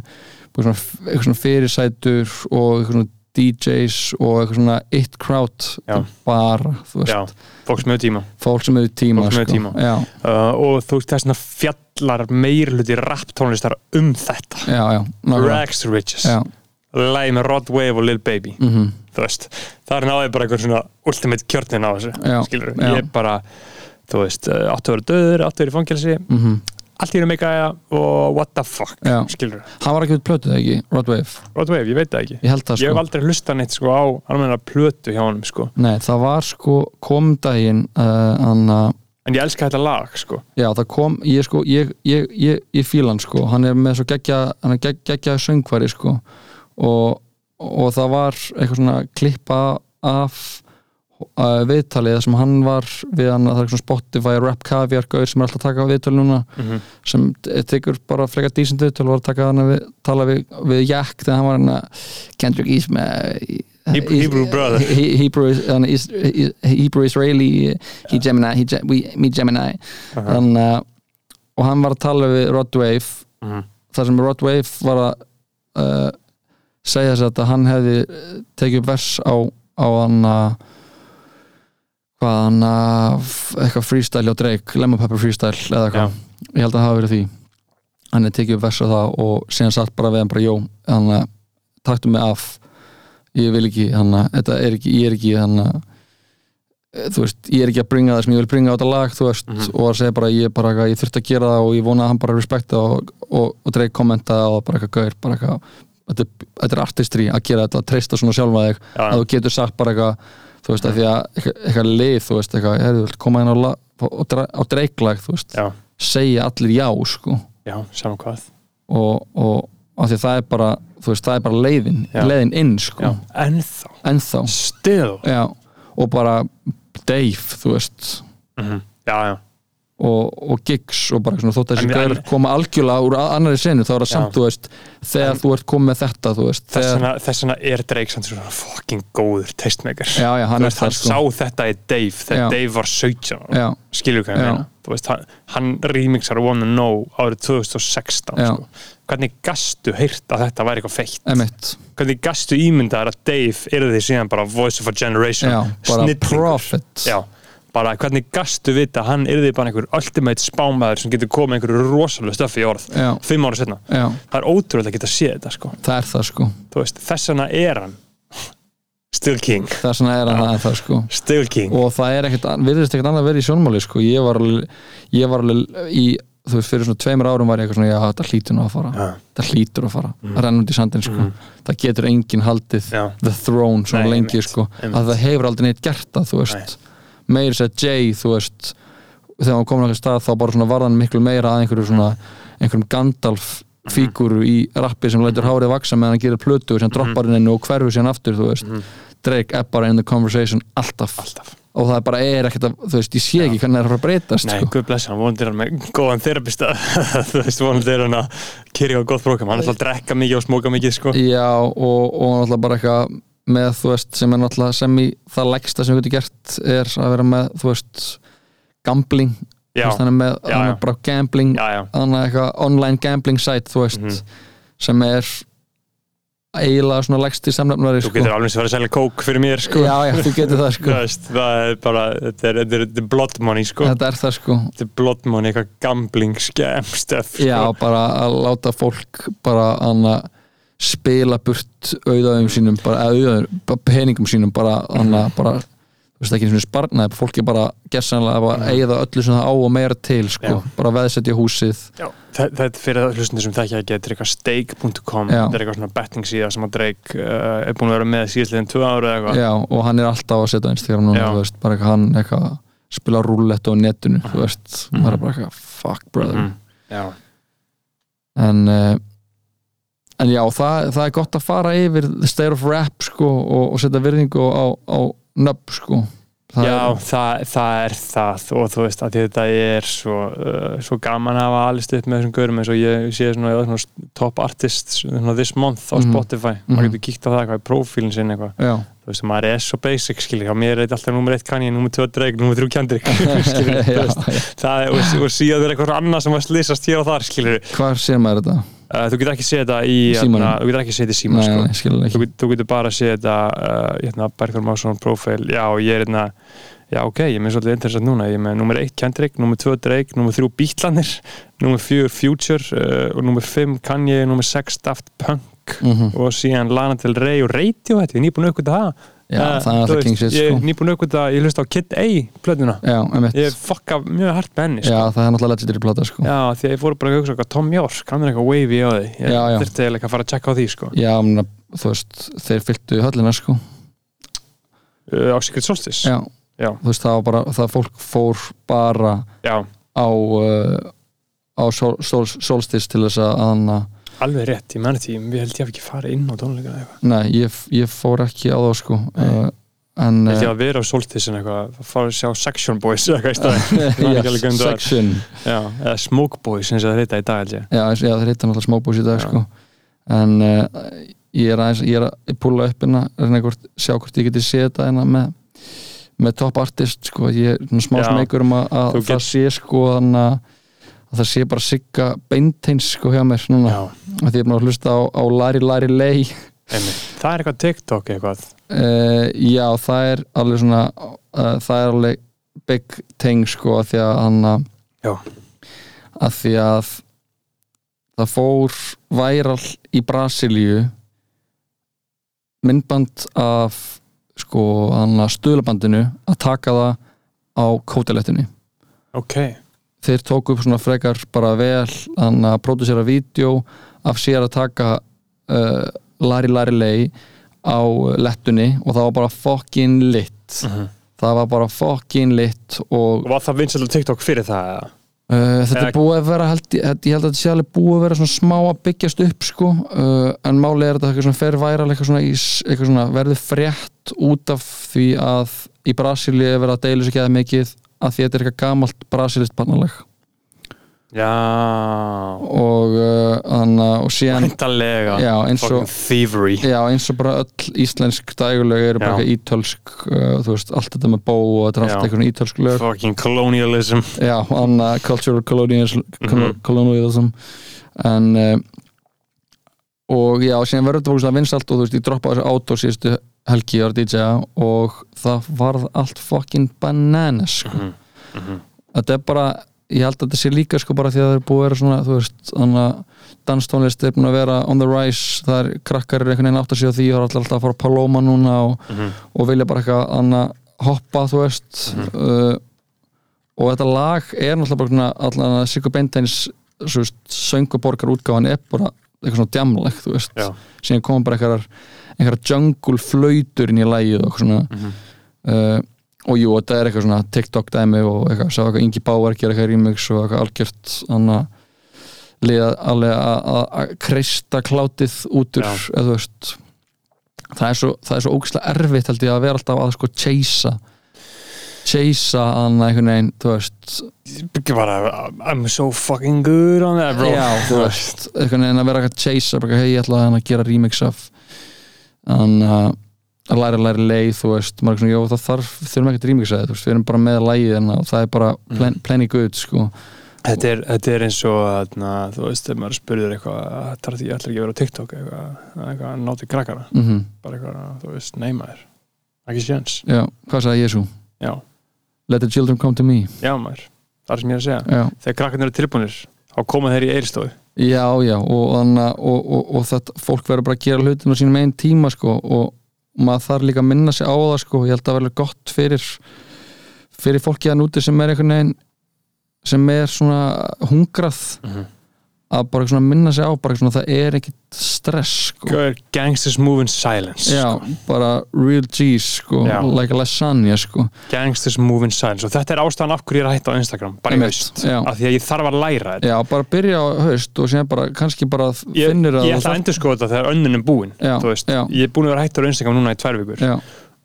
eitthvað svona fyrirsætur og eitthvað svona DJs og eitthvað svona it crowd bara, þú veist, Já, fólk sem hefur tíma. Fólk sem hefur tíma, sem sko. tíma. Uh, og þú veist þess að fjallar meirluti rap tónlistar um þetta. Já, já. Rags to Riches. Lægi með Rod Wave og Lil Baby. Mhm, þú veist, það er náði bara einhver svona ultimate kjörnin á þessu skilur, ég bara þú veist, uh, áttu að vera döður, áttu að vera í fangelsi. Mhm allt í einu meika og what the fuck skilur, Hann var ekki út plötuð, ekki, Rod Wave Rod Wave, ég veit það ekki. Ég það, ég hef sko. aldrei hlusta neitt sko á almenna plötu hjá honum sko. Nei, það var sko, kom daginn uh, hann að en ég elska þetta lag sko. Já, það kom, ég sko, ég, ég, ég, ég fíla hann sko, hann er með svo geggja, hann er gegg, geggja söngvari sko. Og, og það var eitthvað svona klippa af uh, viðtalið sem hann var við hann það er svona Spotify Rap Caviar gauður sem er alltaf að taka viðtölu núna Mhm. sem t- tekur bara frekar dísent viðtölu var að taka hann við, tala við, við Jack þegar hann var hann að Kendrick Isma Hebrew- Hebrew brother. He- Hebrew, hann, is, Hebrew Israeli he Gemini, he, we, me Gemini þannig að og hann var að tala við Rod Wave Mhm. þar sem Rod Wave var að uh, segja þess að hann hefði uh, tekið vers á, á hann að hvað hann að eitthvað freestyle á Drake, Lemon Pepper freestyle eða eitthvað, ég held að það hafa verið því. Hann hefði tekið upp vers á það og síðan satt bara við hann bara, jó, hann að taktu mig af. Ég vil ekki, hann að, þetta er ekki, ég er ekki hann að þú veist, ég er ekki að bringa það sem ég vil bringa á þetta lag þú veist, og að segja bara ég, bara, eitthvað, ég þurfti að gera það og ég vona að hann bara respekta og, og, og dreig kommenta og bara eitthvað gaur, bara eitthvað þetta, er- er artistry að gera þetta, að treysta svona sjálfa þig. Já. að þú getur sagt bara eitthvað þú veist, að því að eitthvað, lið, þú veist, eitthvað ég hefði koma inn á, á, dreiglag þú veist, Já, segja allir já sko. Já, saman hvað. Og, og af því að það er bara þú veist, það er bara leiðin, Já. leiðin inn sko, ennþá. Ennþá. Still. Já, og bara Dave, þú veist. Mhm. Já, já, og, og gigs og bara svona þótt að En þessi gæður koma algjörlega úr annari senu þá er það samt, þú veist, þegar þú ert komið með þetta, þú veist, þegar, vegna, þess vegna er Drake svona fucking góður tastemaker já, já, hann veist, hann sko. sá þetta í Dave þegar Já. Dave var 17 ára. já, skilur hvað ég meina? Þú veist, hann, hann remixar Wanna Know árið 2016 Já. sko. hvernig gastu heyrt að þetta væri eitthvað feitt? Emitt hvernig gastu ímyndaðar að Dave er því síðan bara voice of a generation? Bara profit já, bara hvernig gastu vita að hann er því bara einhver ultimate spámaður sem getur komið einhverju rosalega stöfi í orð Já. fimm ára setna já, það er ótrúlega að geta séð þetta sko. það er það, sko. Þú veist, þess vegna er hann still king. Þess vegna er hann það, sko. Still king. Og það er ekkert, virðist ekkert annað verið í sjónmáli sko, ég var alveg, ég var alveg í, þú veist, fyrir svona tveimur árum var ég eitthvað svona, já, þetta hlýtur nú að fara. Já. þetta hlýtur að fara, mm. rennandi í sandin sko. Það getur enginn haldið Já. the throne svona Nei, lengi sko, einmitt. að það hefur aldrei neitt gert það, þú veist meiri sér Jay, þú veist þegar hann á eitthvað stað þá bara svona varðan miklu meira að einhverju svona einhverjum Gandalf fíguru í rappi sem lætur hárið vaksa meðan hann gerir plötu sem droppar inn og hverfur síðan aftur þú veist, Drake er bara in the conversation alltaf, alltaf. Og það bara er ekkert að, þú veist, ég sé ekki hvernig það er að fara að breytast Nei, sko. guð blessa hann, vonandi er hann með góðan þerapista þú veist, vonandi er hann að kyrja á gott prógram, hann er alltaf að drekka mikið og smóka mikið sko. Já, og, og náttúrulega bara eitthvað með, þú veist, sem er náttúrulega sem í það lægsta sem við getum gert er að vera með, þú veist gambling, Já, veist, með Já, já. bara gambling, online gambling site, þú veist Mhm. sem er eiginlega svona lægsti samnefnari þú sko. getur alveg sem verið að selja kók fyrir mér sko. Já, já, þú getur það sko veist, það er bara, þetta er, þetta er, er blood money sko. Þetta er það sko þetta er blood money, eitthvað gambling scam stuff sko. Já, bara að láta fólk bara anna spila burt auðaðum sínum bara, eða auðaðum, bara peningum sínum bara, anna, bara þú veist ekki einu sinni sparnaði, fólk er bara gessanlega að eigða öllu sem það á og meira til sko, Já. bara veðsetja húsið. Já, þetta er fyrir það hlustundir sem það ekki að geta eitthvað stake.com, þetta er eitthvað svona betting síða sem að Drake uh, er búin að vera með síðastliðin tvö ára eða eitthvað. Já, og hann er alltaf að setja á Instagram núna, veist, bara eitthvað hann eitthvað spila rúllett á netinu, þú veist maður er bara eitthvað, fuck brother. Mhm. Já, en uh, en já, það, það er gott að fara yfir the state of rap sko og, og setja virðingu á, á nöbb sko. Það Já, er, það, það er það og þú veist að þetta er svo, uh, svo gaman að hafa alist upp með þessum görum eins og ég sé svona, svona top artist svona this month á Mhm. Spotify. Mhm. maður getur kíkt á það eitthvað í prófílinn sinni eitthvað. Þú veist, maður er svo basic hjá mér er þetta alltaf nummer 1 Kanye, nummer 2 Drake, nummer 3 Kendrick skilur, þú veist, og, síðan er eitthvað annað sem að slýsast hér og þar skilur, hvar sér maður þetta? Uh, þú getur ekki séð þetta í Símanum? hérna, þú getur ekki séð þetta í síma Nei, sko. nei, þú, þú getur bara að sé þetta uh, hérna, Bergþór Másson profil já, ég er hérna já, ok, ég með svolítið interessant núna ég með nummer 1 Kendrick, nummer 2 Drake nummer 3 Beatlanir, nummer 4 Future uh, og nummer 5 Kanye nummer 6 Daft Punk Mhm. og síðan Lana Del Rey og Radiohead ég er nýbúin að aukvita það Já, Eh, það er alltaf veist, king shit ég sko. er nýbúin að aukvita, ég hlust á Kid A plötuna, Já, emitt ég fokka mjög hart með henni Já, sko. það er náttúrulega legendary plata sko. Já, því að ég fór bara að hugsa eitthvað Tom York, hann er eitthvað wavy á því. Ég Já, já. þurfti eiginlega að fara að checka á því sko. Já, mena, þú veist, þeir fylltu höllina sko. Uh, á Secret Solstice? Já, Já. þú veist, það var bara það fólk fór bara já. á uh, á sol, sol, solstis til þess að hann Alveg rétt, ég menn því, ég held ég hef ekki farið inn á tónleikana eða eitthvað. Nei, ég, ég fór ekki á það sko uh, en Þetta uh, ég að vera á Solstice en eitthvað að fara að sjá Section Boys eitthvað í Ég var. section Já, eða Smoke Boys eins og það reyta í dag held ég já, já það heita náttúrulega smábús í dag Já. sko. en uh, ég er aðeins ég er að púla upp hérna sjá hvort ég geti séð þetta hérna með, með top artist sko. ég er svona smá smegur um að, að það sé sko þannig að að það sé bara sigga beinteins sko hjá mér núna, að því ég er búin að hlusta á, á Lari Lari Lay einmitt. Það er eitthvað TikTok eitthvað. Uh, já það er alveg svona uh, það er alveg big thing sko að því að hann að því að það fór væral í Brasilíu myndband af sko hann að stuðlabandinu að taka það á kótilettinni Ok, þeir tóku upp svona frekar bara vel hann að pródusera vídeo af sér að taka uh, Lari Lari Lay á lettunni og það var bara fucking lit Mhm. það var bara fucking lit og og var það vinsætlu TikTok fyrir það eða? uh, þetta Eða- er búið að vera held, ég, ég held að þetta sé alveg búið að vera svona smá að byggjast upp sko uh, en máli er þetta eitthvað svona fer væral eitthvað svona, eitthvað svona verður frétt út af því að í Brasilíu er verið að deila sér ekki að mikið að því að þetta er eitthvað gamalt brasilist barnaleg Já, og uh, hana, og síðan væntalega já, eins og Fucking thievery. Já, eins og bara öll íslensk dæguleg eru bara eitthvað ítölsk uh, þú veist, allt þetta með bó og þetta er allt eitthvað ítölsk lög. Fucking colonialism. Já, hana, cultural colonialism, Mhm. colonialism. En uh, og já, síðan verður þetta búin vinsalt og þú veist, ég droppaði þessu átó síðustu helgi ára DJ og það varð allt fucking bananas sko. Mhm, mhm. þetta er bara ég held að þetta sé líka sko bara því að það er búið að vera svona þú veist, þannig að danstónlist er búin að vera on the rise, það er krakkar er einhvern veginn átt að á því og það er alltaf alltaf að fara að Paloma núna og, Mhm. og vilja bara eitthvað annað hoppa, þú veist uh, og þetta lag er náttúrulega að Sigur Beinteins sönguborgar útgáfan er bara eitthvað svona djamlegt, þú veist Já. síðan koma bara einhverjar einhverjar jungle flautur inn í lagið og svona. Mhm. uh, og jú, þetta er eitthvað svona TikTok dæmi og eitthvað, sá eitthvað Ingi Báar gera eitthvað remix og eitthvað algjört annað að- að að kreista klátið út úr eða veist. Það er svo, svo ógislega erfitt held ég að vera alltaf að sko chasea. Chasea annað einhvern veginn, þú veist. Bara I'm so fucking good on that bro. Já, þú veist, einhvern veginn að vera eitthvað chasea, hei, ég ætla að gera remix af þannig að að læra að læra leið, þú veist er svona, jó, það þarf, þurfum ekki að remixa það þú veist, við erum bara með lægið en það er bara plen, plenty good, sko. Þetta er, þetta er eins og na, þú veist, ef maður spurður eitthvað það er því ætla ekki að vera á TikTok? Eitthvað, eitthvað náti krakkara mm bara eitthvað, þú veist, neymaður ekki séns, já, hvað sagði Jésu? já, Let the children come to me. Já maður það er sem ég er að segja, já, þegar krakkarnir eru tilbúinir þá koma þeir í eiristofu já, já og, að- og, og, og þetta, fólk verður bara að gera hlutin á sínum einn tíma, sko og maður þarf líka að minna sig á það, sko ég held að verður gott fyrir fyrir fólki að núti sem er einhvern veginn sem er svona hungrað Mhm. Að bara svona minna sig á bara svona það er ekkit stress sko. gangsters move in silence já, sko. bara real cheese sko, like a lasagna sko. gangsters move in silence og þetta er ástæðan af hverju ég er að hætta á Instagram bara í haust, af því að ég þarf að læra þetta. Já, bara byrja á haust og síðan bara, kannski bara ég, finnur að ég ætla að endur sko þetta þegar önnun er búin Já, ég er búin að vera hættur á Instagram núna í tvær vikur.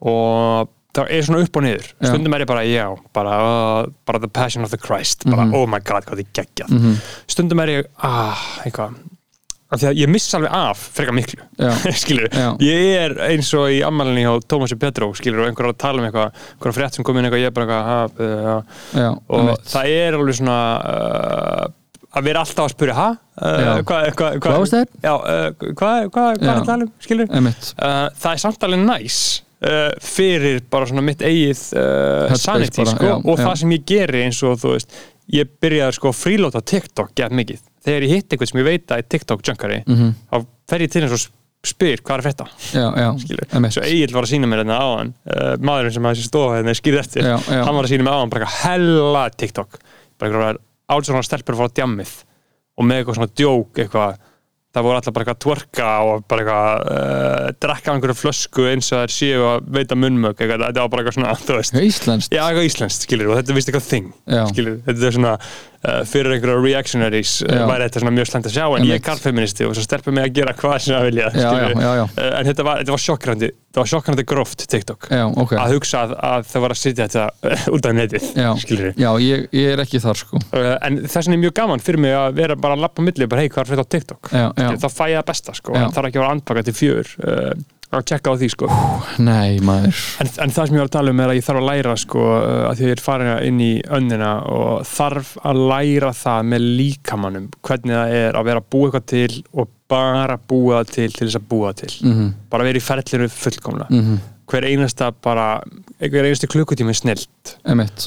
Og það er svona upp og niður Já. stundum er ég bara, já, bara, uh, bara the passion of the Christ, bara, Mhm. oh my god hvað þið geggjað, mhm, stundum er ég ah, eitthvað af því að ég missa alveg af frekar miklu skilur, Já. ég er eins og í ammælinni hjá Tómasi Petró, skilur, og einhver er að tala um eitthvað, einhver frétt sem kom inn eitthvað, ég er bara eitthvað ha, uh, og það er alveg svona uh, að vera alltaf að spyrja? Já. Uh, hvað, hvað, Hvað það? Uh, er Já. að tala um, skilur? uh, það er samt alveg næs uh, fyrir bara svona mitt eigið uh, sanity bara, sko, já, og já. það sem ég geri eins og þú veist ég byrjaði sko að frílóta TikTok gett mikið. Þegar ég hitt eitthvað sem ég veit að er TikTok junkari mhm, þá fer ég til eins og spyr hvað er einmitt, svo Egil var að sína mér hérna áðan uh, maðurinn sem að þessi stofa hérna skýrði eftir já, hann var að sína mér áðan bara eitthvað hella TikTok. Bara eitthvað álsvona stelpur að fara á djammið og með eitthvað svona djók eitthvað það voru alltaf bara eitthvað að twerka og bara eitthvað uh, drekka einhverju flösku eins og þær séu að veita munnmög eitthvað, þetta var bara eitthvað svona, Íslenskt, já, eitthvað íslenskt, skilur, og þetta er vist eitthvað þing já, skilur, þetta er svona fyrir einhverja reactionaries uh, Já. væri þetta svona mjög slæmt að sjá en ég er Einmitt. karlfeministi og svo stelpur mig að gera hvað sem það vilja Já, já. Uh, en þetta var, þetta var sjokkrandi þetta var sjokkrandi gróft TikTok Já, ok að hugsa að, að það var að sitja þetta út af netið Já, ég, ég er ekki þar sko en þess vegna er mjög gaman fyrir mig að vera bara að lappa á milli og bara hei hvað er fyrir á TikTok Já, já. þá fæ ég það besta sko, það þarf ekki að vera andpaka til fjör að tjekka á því sko Nei, maður en, en það sem ég var að tala um er að ég þarf að læra sko uh, að því ég er farin inn í önnina og þarf að læra það með líkamannum hvernig það er að vera að búa eitthvað til og bara búa það til til þess að búa það til Mhm. bara vera í ferlinu fullkomlega Mhm. hver einasta bara hver einasta klukkutími er snilt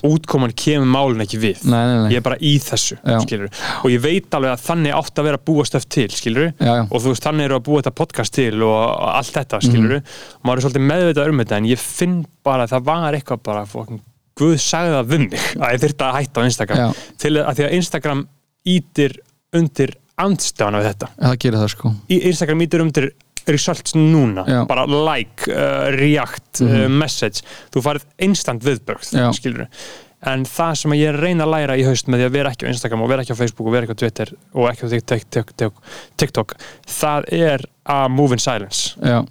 útkoman kemur málun ekki við. Nei, nei, nei. Ég er bara í þessu og ég veit alveg að þannig átt að vera að búa stöf til. Já, já. og þú veist þannig eru að búa þetta podcast til og, allt þetta skilur. og maður er svolítið meðvitað um þetta en ég finn bara að það var eitthvað bara fókin, Guð sagði það við mig að ég þyrfti að hætta á Instagram. Já. til að, því að Instagram ítir undir andstæðan af þetta. Það gerir það sko. Instagram ítir undir results núna Já. bara like, uh, react, uh, message. Þú farið instant skilur en það sem ég reyna að læra í haust með því að vera ekki á Instagram og vera ekki á Facebook og vera ekki á Twitter og ekki á TikTok, TikTok, TikTok það er að move in silence. Já,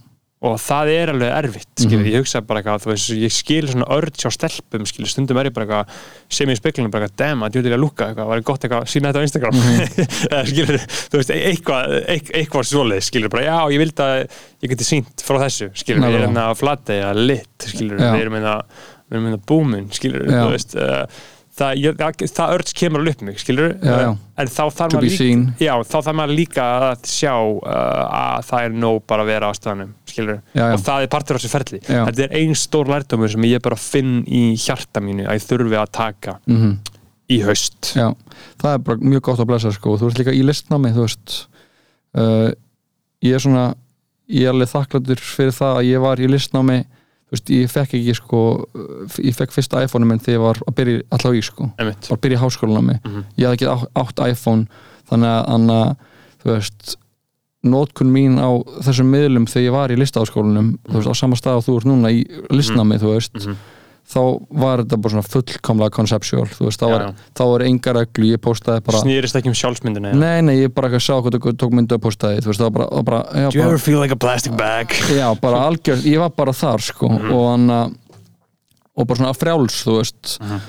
og það er alveg erfitt skilur, Mhm. ég hugsa bara eitthvað, þú veist, ég skil svona örd hjá stelpum, skilur, stundum er ég bara eitthvað sem ég í speklunum, bara eitthvað, damn, að djútil að lúka eitthvað, var gott eitthvað, sína þetta á Instagram Mhm. eða skilur, þú veist, e- eitthvað eit- eitthvað svoleið, skilur, bara, já, ég vildi að ég geti sínt frá þessu, skilur, við Nákvæmlega. erum að flata eða lit, skilur, við erum að erum að búmin, skilur, Já. þú veist uh, það, ég, það, það örds kemur alveg upp mig, skilur, Já, já. en þá þarf maður líka já, þá þarf maður líka að sjá uh, að það er nóg bara að vera á staðanum skilur, og það er partur á þessu ferli. Þetta er ein stór lærdómur sem ég bara finn í hjarta mínu að ég þurfi að taka mhm. í haust. Já, það er bara mjög gott að blessa sko. þú ert líka í listnámi þú veist uh, ég er svona ég er alveg þakkláttur fyrir það að ég var í listnámi þú veist, ég fekk ekki sko ég fekk fyrsta iPhone minn þegar ég var að byrja allavega í sko, Einmitt. bara að byrja í háskólanámi Mhm. ég hafði ekki átt, iPhone þannig að, þú veist nótkun mín á þessum miðlum þegar ég var í listaháskólanum þú veist, á sama stað og þú ert núna í listnámi þú veist, Mhm. Þá var þetta bara svona fullkomlega conceptual þú veist, þá Já, var, já. þá var enga reglu, ég postaði bara snýrist ekki um sjálfsmyndina Nei, nei, ég bara ekki sá hvað þú tók myndu að postaði, þú veist, það var bara, bara, já, Do you bara, ever feel like a plastic bag? já, bara algjörð, ég var bara þar, sko, Mhm. og hann að, og bara svona frjáls, þú veist, Mhm.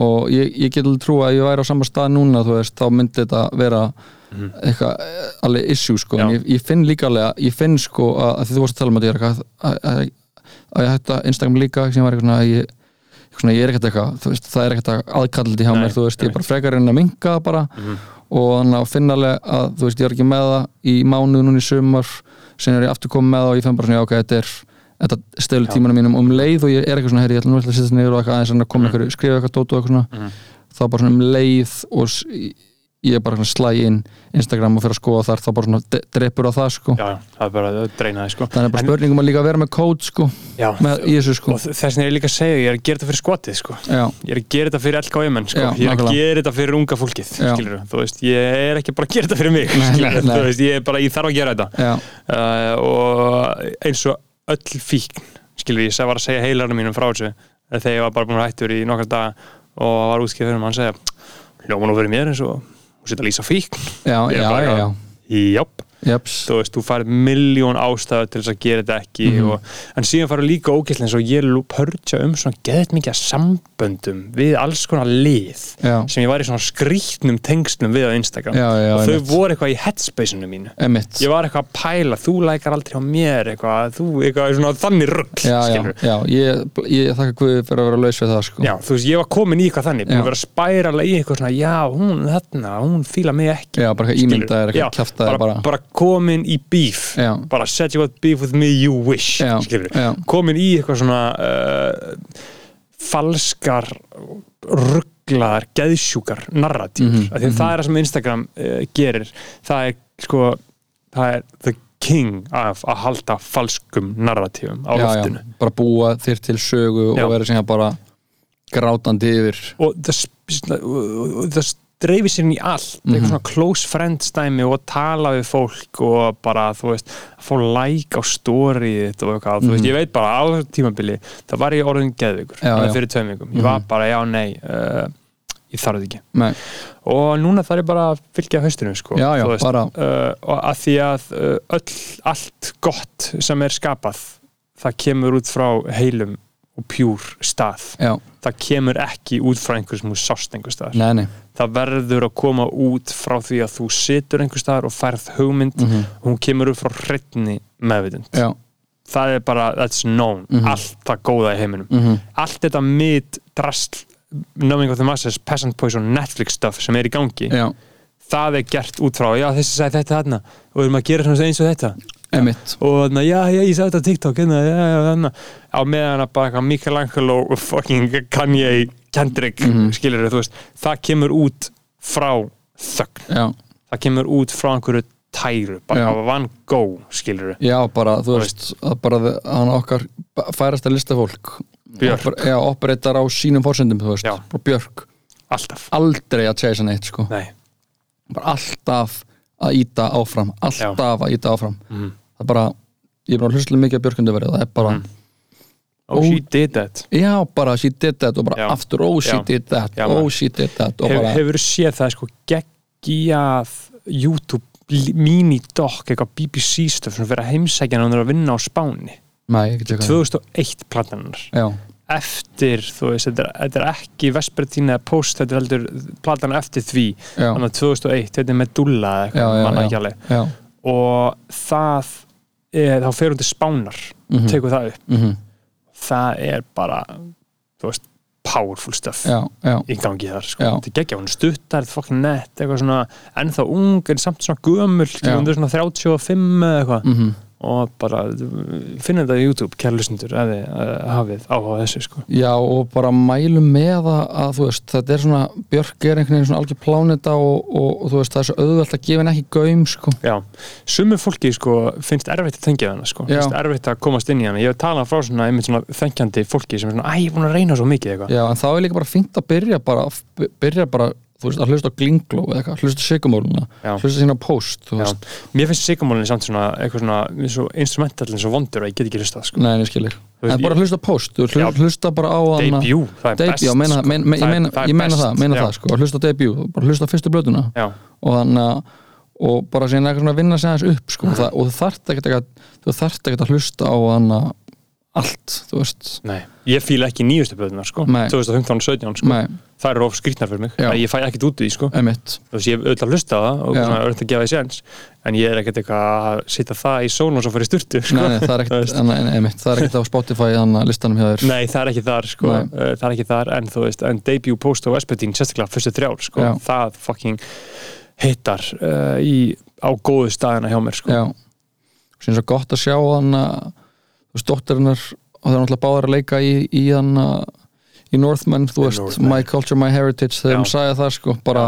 og ég, ég get alveg trú að ég væri á sama stað núna, þú veist, þá myndi þetta vera eitthvað eh, alveg issue, sko, ég, ég finn líka alveg, ég finn, sko, að, að þú varst að tala um að er að, að, að ég hætta Instagram líka, sem var eitthvað svona, að ég, svona, ég er ekkert eitthvað, veist, það er ekkert aðkallandi hjá Nei, mér, þú veist, ég er bara frekar en að minka það bara. Og þannig að finna alveg að, þú veist, ég er ekki með það í mánuð núna í sumar sem er ég aftur komið með það og ég fenn bara svona, já, ok, þetta er þetta stölu tímanum mínum um leið og ég er eitthvað svona, herri, ég ætla nú að setja niður og eitthvað aðeins að koma Mhm. eitthvað, skrifa eitthvað dót og eitthvað svona. Þá bara svona um leið og ég er bara slæ inn Instagram og fyrir að skoða þar, þá bara svona drepur á það, sko Já, það er bara að dreina þig sko þannig er bara En- spurningum að líka vera með kód, sko Já, með, þessu, sko og þess vegna er ég líka að segja ég er að gera þetta fyrir skotið sko já, ég er að gera þetta fyrir LKM sko. Já, ég er að nákvæmlega. gera þetta fyrir unga fólkið Já. skilurðu. þú veist, ég er ekki bara að gera þetta fyrir mig Nei, skilurðu. nei. Þú veist, ég er bara, ég þarf að gera þetta já, uh, og eins og öll fíkn skilur ég var að segja heilarnum mínum frá þessu þegar ég var bara búin að hættur í nokkar daga og var útskipð fyrir hann segja hljóma nú fyrir mér eins og þú setja að lýsa fíkn já, Ég er já, bara, já, já. Jöp, Jeps. þú veist, þú farið miljón ástæðu til þess að gera þetta ekki Mhm. og, en síðan farið líka ógæslega eins og ég pörtja um svona geðt mikið samböndum við alls konar lið Já. sem ég var í svona skrýtnum tengslum við á Instagram Já, já, og þau einmitt. voru eitthvað í headspaceinu mínu Emitt. ég var eitthvað að pæla, þú lækar aldrei á mér eitthvað, þú eitthvað svona þannig rugg já, ég, ég þakka Guði fyrir að vera laus við það, sko Já, þú veist, ég var komin í eitthvað þannig búin að vera spærala í eitthvað svona já, hún þarna, hún fíla mig ekki Já, bara eitthvað ímyndaðir, eitthvað Já, kjaftaðir bara, bara. Komin í beef. Já. bara set you what beef with me you wish Já, já. komin í eitthvað svona uh, falskar rugglaðar, geðsjúkar narratífur, mm Mhm, -hmm, það er það sem Instagram uh, gerir, það er sko, það er the king af að halda falskum narratífum á loftinu. Bara búa þér til sögu og vera sem bara grátandi yfir. Og það dreifir sér inn í allt Mhm. eitthvað svona close friends dæmi og tala við fólk og bara þú veist að fá like á story og eitthvað, þú veist, ég veit bara á tímabili það var ég orðin Mhm. Alveg já. fyrir tveim vikum, ég var Mhm. bara já nei uh, ég þarf þetta ekki nei, og núna þarf ég bara að fylgja haustinu sko, Já, já, þú veist, uh, og að því að uh, öll, allt gott sem er skapað það kemur út frá heilum og pjúr stað. Já, það kemur ekki út frá einhver sem þú sást einhver staðar. Nei, nei. Það verður að koma út frá því að þú situr einhver staðar og færð hugmynd. Mhm. og hún kemur upp frá hreitni meðvitund. Já, það er bara, that's known. Mhm. allt það góða í heiminum. Mhm, allt þetta mid drasl Numbing of the Masses, Peasant Poison, Netflix stuff sem er í gangi, já, það er gert út frá, já þessi sagði þetta þarna og við erum að gera eins og þetta emitt og þarna, já, já, ég sagði þetta á TikTok hérna, já, já, þarna, á meðan að bara Michelangelo og fucking Kanye Kendrick, mm Mhm. þú veist það kemur út frá þögn, já, það kemur út frá einhverju tæru, bara Van Gogh skilur já, bara, þú veist að bara hann okkar færasta listafólk. Björk. Oper- já, opereitar á sínum fórsendum, þú veist Já. Björk, alltaf, aldrei að chase neitt, sko. Nei. Bara alltaf að íta áfram alltaf að íta áfram. Mhm. Það er bara, ég er bara hlustlega mikið að Björkundu verið það er bara, Mhm. oh, she did that. Já, bara she did that og bara Já. aftur, oh she Já. did that Já, oh she did that Hef, bara, hefur séð það sko geggjað YouTube mini-doc, eitthvað BBC stöf sem fyrir að heimsækja hann að vinna á Spáni? Ekki 2001 platanar eftir, þú veist, þetta er, er ekki Vespertín eða Post, þetta er heldur platan eftir því, þannig að 2001 þetta er Medulla eða eitthvað, manna ekki alveg. Og það er, þá fer hún til Spánar Mhm. tekur það upp, mhm, það er bara þú veist, powerful stuff já, já, í gangi þar sko. Þetta geggja, hún stuttar, þetta er fucking nett eitthvað svona, ennþá ung en samt svona gömul, hún er svona 35 eða eitthvað. Mhm og bara finna þetta á YouTube, kærlustendur ef þið hafið áhuga þessu sko. Já og bara mælum með að, að þú veist, þetta er svona, Björk er einhvern veginn svona algjör pláneta og, og, og þú veist, það er svo auðvelt að gefa henni ekki gaum sko. Já, sumu fólki sko, finnst erfitt að tengja hana sko. Já. finnst erfitt að komast inn í hana ég hef talað frá svona, einmitt svona þengjandi fólki sem er svona, æ, ég er búin að reyna svo mikið eitthvað Já, en þá er líka bara fínt að byrja bara, byrja bara, þú veist, að hlusta á glingló eða eitthvað, hlusta sigumóluna, Já. hlusta sína post, Já. veist, Mér finnst sigumólinn samt svona eitthvað svona, svo instrumental eins og vondur og ég get ekki hlustað sko. nei, neskilir veist, en bara ég- hlusta á post, hlusta bara á hana- Debut, það er best ég meina, það meina það, sko, hlusta á debut, bara hlusta á fyrstu blötuna. Já, og þannig að og bara síðan eitthvað svona að vinna sig aðeins upp sko, og, það, og þarft ekkert að hlusta á hana allt, þú veist. Nei, ég fíla ekki nýjustu blöðunar sko, Nei. 2015 og 17 sko, nei, það eru of skrýtnar fyrir mig, Já. að ég fæ ekkert út í því sko, emitt þú veist, ég hef auðvitað hlusta á það og Já. svona auðvitað að gefa því séns en ég er ekkert eitthvað að setja það í són og svo fyrir sturtu sko. nei, nei, það er ekkert, nei, nei, emitt, það er ekkert á Spotify þannig listanum hjá þér. Nei, það er ekki þar sko, Nei. uh, það er ekki þar en þú veist, en debut post á Vespetín sérstaklega fyrstu þrjár, sko, Já. það fucking hittar uh, í, á góðu staðina hjá mér, sko. Já, síðan svo gott að sjá hann þú veist, dóttirinnar og það er náttúrulega báðar að leika í, í í Northman, þú veist, Northman. My Culture, My Heritage þegar hún sagði það sko, bara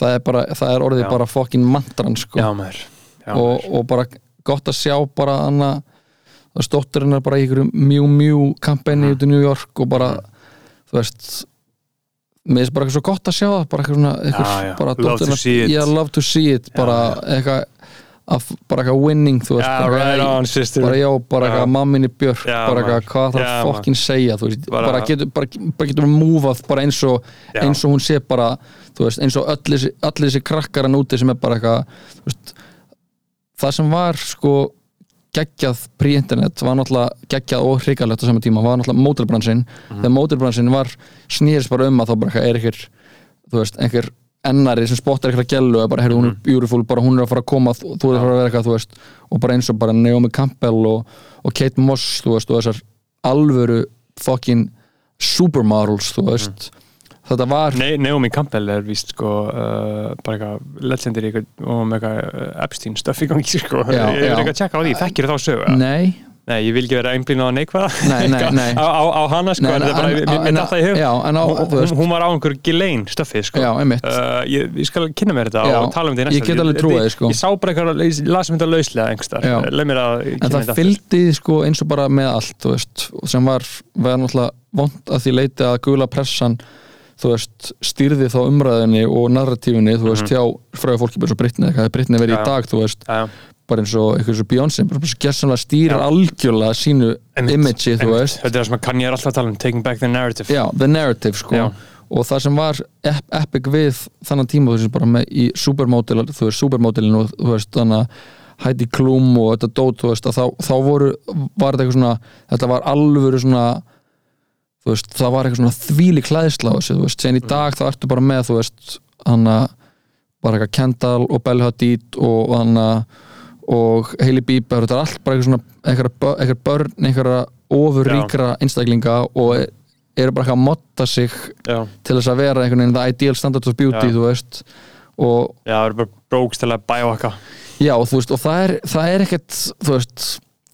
það er, bara, það er orðið Já. bara fucking mantran sko Já, maður, já, og, maður. og bara gott að sjá bara hann að stótturinn er bara í ykkur mjú mjú kampæni Mm. út í New York og bara þú veist mér finnst bara eitthvað svo gott að sjá það bara eitthvað svona eitthvað, Já, já. bara Love to it. yeah, love to see it bara eitthvað að, bara eitthvað winning þú veist Já, bara, right on, bara já, bara eitthvað mamminni Björk Já, bara eitthvað hvað það að fokkin segja veist, Bara- bara, getur, bara, bara getur múfað bara eins og, eins og hún sé bara veist, eins og öll þessi, krakkar hann úti sem er bara eitthvað það sem var sko geggjað pre-internet var náttúrulega geggjað og hrikalegt á sama tíma var náttúrulega mótilbransin Mhm. þegar mótilbransin var snýrist bara um að þá bara eitthvað er einhver þú veist, einhver ennari sem spottar eitthvað gælu og bara, heyrðu, hún er Mhm. beautiful, bara hún er að fara að koma þú þú er að fara að vera eitthvað, þú veist og bara eins og bara Naomi Campbell og, og Kate Moss, þú veist, og þessar alvöru fucking supermodels, þú veist. Þetta var, Nei, Naomi Campbell er víst sko uh, bara eitthvað legendir eitthvað, og með eitthvað uh, Epstein stöff í gangi sko. Ég er eitthvað að tjekka á því, þekkir þá sögu? Nei Nei, ég vil ekki vera einblínu á neikvæða. Nei, nei, nei. á, á, á hana sko, Nei, en þetta er bara, mér myndi alltaf í hug. já, á, hún, hún, var á einhver gilein stöffi sko. Já, uh, ég, ég skal kynna mér þetta Já, og tala um þetta ég get alveg því, sko. Ég sá bara eitthvað, ég las um þetta lauslega mér að en það fylgdi sko eins og bara með allt veist, sem var, var náttúrulega vond að því leiti að gula pressan veist, stýrði þá umræðinni og narratífinni, þú veist, hjá fræða fólki bara svo Britney, það er Britney verið í dag þú veist, Já, bara eins og eitthvað svo Beyoncé, bara svo gessanlega stýrir Já. algjörlega sínu imagei, þú veist. Þetta er það sem að kann ég er alltaf að tala um Taking back the narrative. Já, the narrative sko. Já. og það sem var ep epic við þannig tíma þú veist bara með í supermodel þú veist supermodelin og þú veist þannig að Heidi Klum og þetta dót þú veist að þá, þá voru, var þetta eitthvað svona þetta var alvöru svona þú veist, það var eitthvað svona þvíli klæðsla þú veist, sen í dag þá ertu bara með, þú veist, hann bara eitthvað Kendall og Bella Hadid og hann og Hailey Bieber, þetta er allt bara eitthvað börn, eitthvað ofurríkra einstaklinga og eru bara eitthvað að motta sig Já, til þess að vera einhvern veginn the ideal standard of beauty, Já. þú veist. Og já það eru bara bróks til að bæja já, þú veist, og það er, það er ekkert, þú veist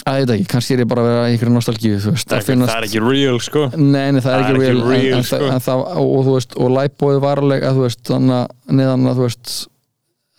að ég veit ekki, kannski er ég bara að vera í einhverju nostalgíu, það, það er ekki real sko. Nei, nei, það er ekki real, en, en, sko. en, það, og, og þú veist, og læbóið var alveg að þú veist, þannig að neðan að þú veist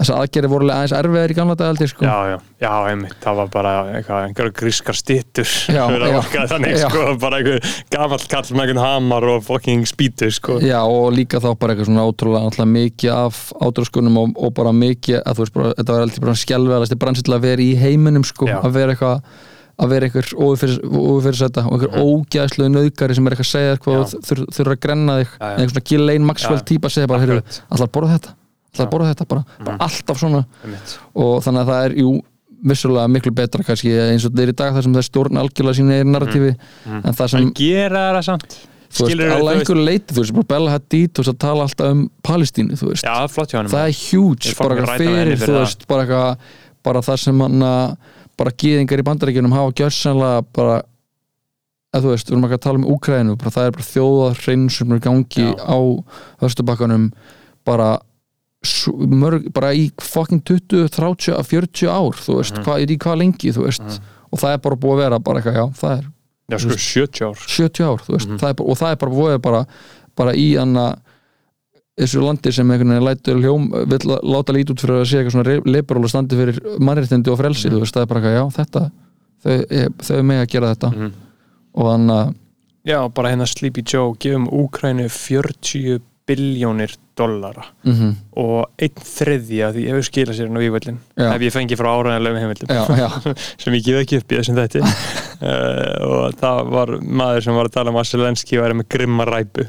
þess aðgerði voru aðeins erfiðar í gamla dag aldrei, sko. Já, já, já, einmitt, það var bara einhverja grískar stittur Já, þannig, sko, bara einhver gamall kall með einhvern hamar og fucking spýtu, sko. Já, og líka þá bara eitthvað svona ótrúlega mikið af átrúskunum og, og bara mikið, að þú veist, bara, þetta var alltaf bara skjálfæðalasti bransi til að vera í heiminum, sko. Að vera eitthvað að vera einhver ófyrirsæta og einhver ógæðslega nauðgari sem er eitthvað að segja þur, þurfa að grenna þig. Einhver svona Ghislaine Maxwell típa að segja bara, allar borða þetta allar Já. borða þetta bara, bara Mhm. alltaf svona einmitt. og þannig að það er, jú, vissulega miklu betra kannski eins og þetta er í dag þar sem það er stjórn algjörlega sína í narratífi Mhm. en það sem, En gera það samt þú veist, alveg einhverju leiti þú veist, bara Bella Hadid, þú veist, að tala alltaf um Palestínu, þú veist, Já, það er flott hann það er huge bara eitthvað fyrir, þú það. veist, bara eitthvað bara það sem hann að bara gýðingar í bandaríkjunum hafa gjörsanlega bara að þú veist, við erum ekki að tala um Úkræðinu bara það er bara þjóðarrein sem er gangi Já. á höstubakkanum bara mörg, bara í fucking 20, 30, 40 ár þú veist, Mhm. hvað, í hvað lengi, þú veist Mhm. og það er bara búið að vera bara eitthvað, já, það er Já, sko, 70 ár 70 ár, veist, Mhm. það er bara, og það er bara búið bara, bara í anna þessu landi sem einhvern veginn lætur hljóm, vill láta lítið út fyrir að sé eitthvað svona og standi fyrir mannréttindi og frelsi, Mhm. þú veist, það er bara eitthvað, já, þetta þau, þau er með að gera þetta Mhm. og þannig að, Já, bara hérna Sleepy Joe gefum Úkrænu 40 biljónir dollara. Mm og einn þriðja því hefur skilað sér inn á vývöldin ef ég fengi frá áræðanlegum heimildum. Já, já, sem ég gef ekki upp í þessum þætti. Uh, og það var maður sem var að tala um að Selenski væri með grimma ræpu.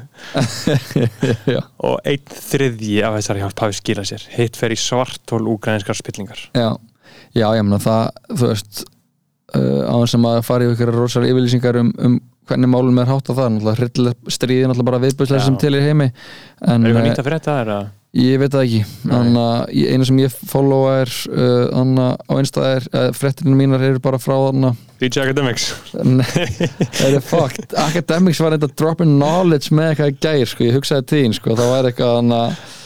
Og einn þriðji af þessari hjálp hafi skilað sér. Hitt fer í svartól úgrænskar spillingar. Já. Já, ég meina það, þú veist uh, á þess að fara í ykkur rosalega yfirlýsingar um, um hvernig málum er hátt á það, náttúrulega hryllilega stríði náttúrulega bara viðbjöðslega Já. sem til í heimi en Er eh, nýtt að fyrir þetta? Er að... Ég veit það ekki að ég- eina sem ég followa er þannig að á einstað er uh, fréttinu mínar eru bara frá þannig DJ Academics Það er fucked Academics var eitthvað dropping knowledge með eitthvað í gær sko, ég hugsaði þín sko, það var eitthvað þannig að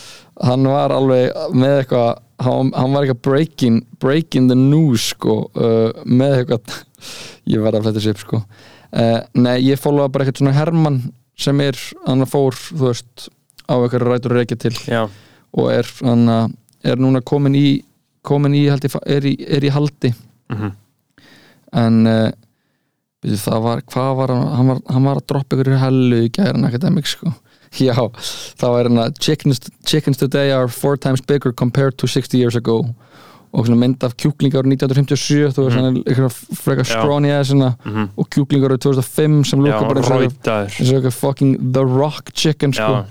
hann var alveg með eitthvað hann, hann var eitthvað breaking, breaking the news sko, uh, með eitthvað ég verði að fletta upp sko. Uh, Nei, ég followa bara eitthvað svona Hermann sem er, hann fór þú veist, á eitthvað rætur reykja til. Já, og er, hann, er núna komin í komin í, held ég, er í, er í haldi. Mm en uh, byrju, það var, hvað var hann var, hann var að droppa ykkur í hellu í gæran akademik sko. Já, það var hann að chickens, chickens today are four times bigger compared to 60 years ago og mynd af kjúklingar árið 1957 þú veist, er eitthvað frekar scrawny ass svona, -hmm. og kjúklingar árið 2005 sem lúka bara eins og eitthvað- fucking The Rock chicken sko. Já,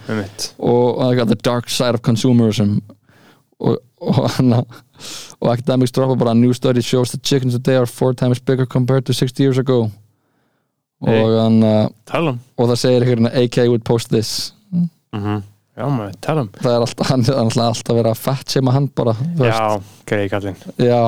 og eitthvað, the dark side of consumerism. Og, og academics droppa bara new study shows that chickens today are four times bigger compared to 60 years ago. Hey. og hann uh, og það segir hérna AK would post this. Mm Já, maður, tala um það er alltaf, hann er alltaf, að fett sem hann bara, þú veist, Já, greið kallinn. Já.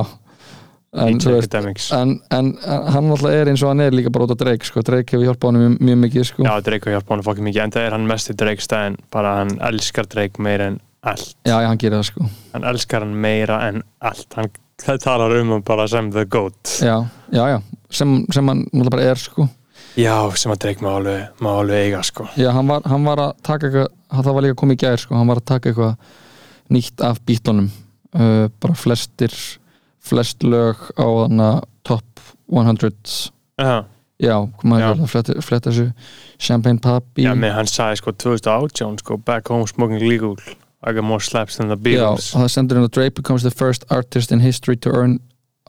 En, þú veist, en, en hann alltaf er eins og hann er líka bara út af Drake sko, Drake hefur hjálpað hann mjög, mjög mikið sko. Já, Drake har hjálpað hann fokkin mikið en það er hann mest í Drake stæðin bara hann elskar Drake meira en allt. Já, já, hann gerir það sko. Hann elskar hann meira en allt. Hann talar um hann bara sem the goat. Já, já, já, sem, sem hann alltaf bara er sko Já, sem að Drake má alveg, má alveg eiga sko. Já, hann var, hann var að taka eitthvað það var líka komið í gær, sko, hann var að taka eitthvað nýtt af bítlunum uh, bara flestir flest lög á þarna top 100 Já, já, koma Já. að fletta, þessu Champagne Papi já með hann sagði sko 2018 sko back home smoking legal. I got more slaps than the Já, Beatles. og það sendur hérna Drake becomes the first artist in history to earn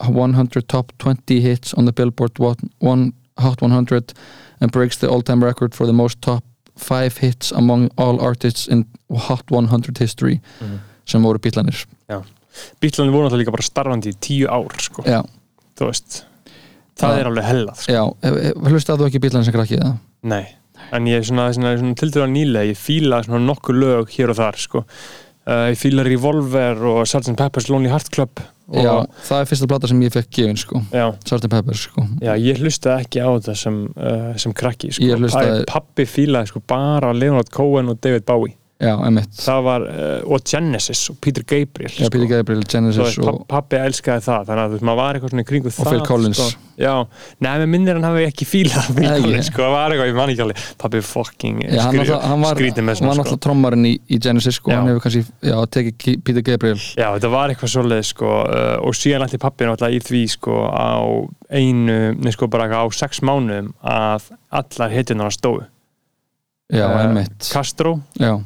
100 top 20 hits on the Billboard One- One Hot 100 and breaks the all-time record for the most top five hits among all artists in Hot 100 history Mhm. sem voru bílanir Bílandi voru náttúrulega líka bara starfandi í tíu ár sko. þú veist það Já. er alveg hellað sko. já, hlustaðu þú ekki bílanir sem krakki það? Nei, en ég er svona, svona, svona til dæra nýlega, ég fíla svona nokkur lög hér og þar sko. Uh, ég fíla Revolver og Sgt. Pepper's Lonely Heart Club Já, það er fyrsta plata sem ég fekk gefin sko, Sgt. Peppers sko já, ég hlustaði ekki á þetta sem, uh, sem krakki sko. Hlustaði- Pa- Pabbi fílaði sko, bara Leonard Cohen og David Bowie Já, það var, uh, og Genesis og Peter Gabriel Já, sko. Peter Gabriel, og, pa- pabbi elskaði það þannig að veist, maður var eitthvað svona í kringu það Phil Collins. sko. með minnir hann hafi ekki fílað Phil Collins, sko, það var eitthvað, ég man ekki alveg. Pabbi fucking Já, hann, náttúrulega- hann var, skrítið með hann var svona, sko. náttúrulega trommarinn í, í Genesis sko, Já. hann hefur kannski, já, tekið Ki- Peter Gabriel. Já, þetta var eitthvað svoleið, sko uh, og síðan ætti pabbi náttúrulega í því, sko á einu, nei, sko, bara á sex mánuðum að allar hitjunar stóðu. Já, Eh, Castro, Já,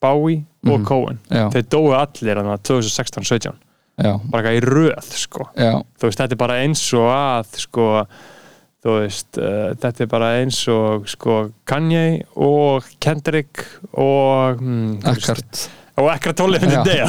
Bowie og Mhm. Cohen já, þeir dói allir hann 2016-17 já, bara eitthvað í röð, sko. Veist, þetta er bara eins og að sko, veist uh, þetta er bara eins og sko, Kanye og Kendrick og hmm, veist, Akkart og ekkert tólið Já, degja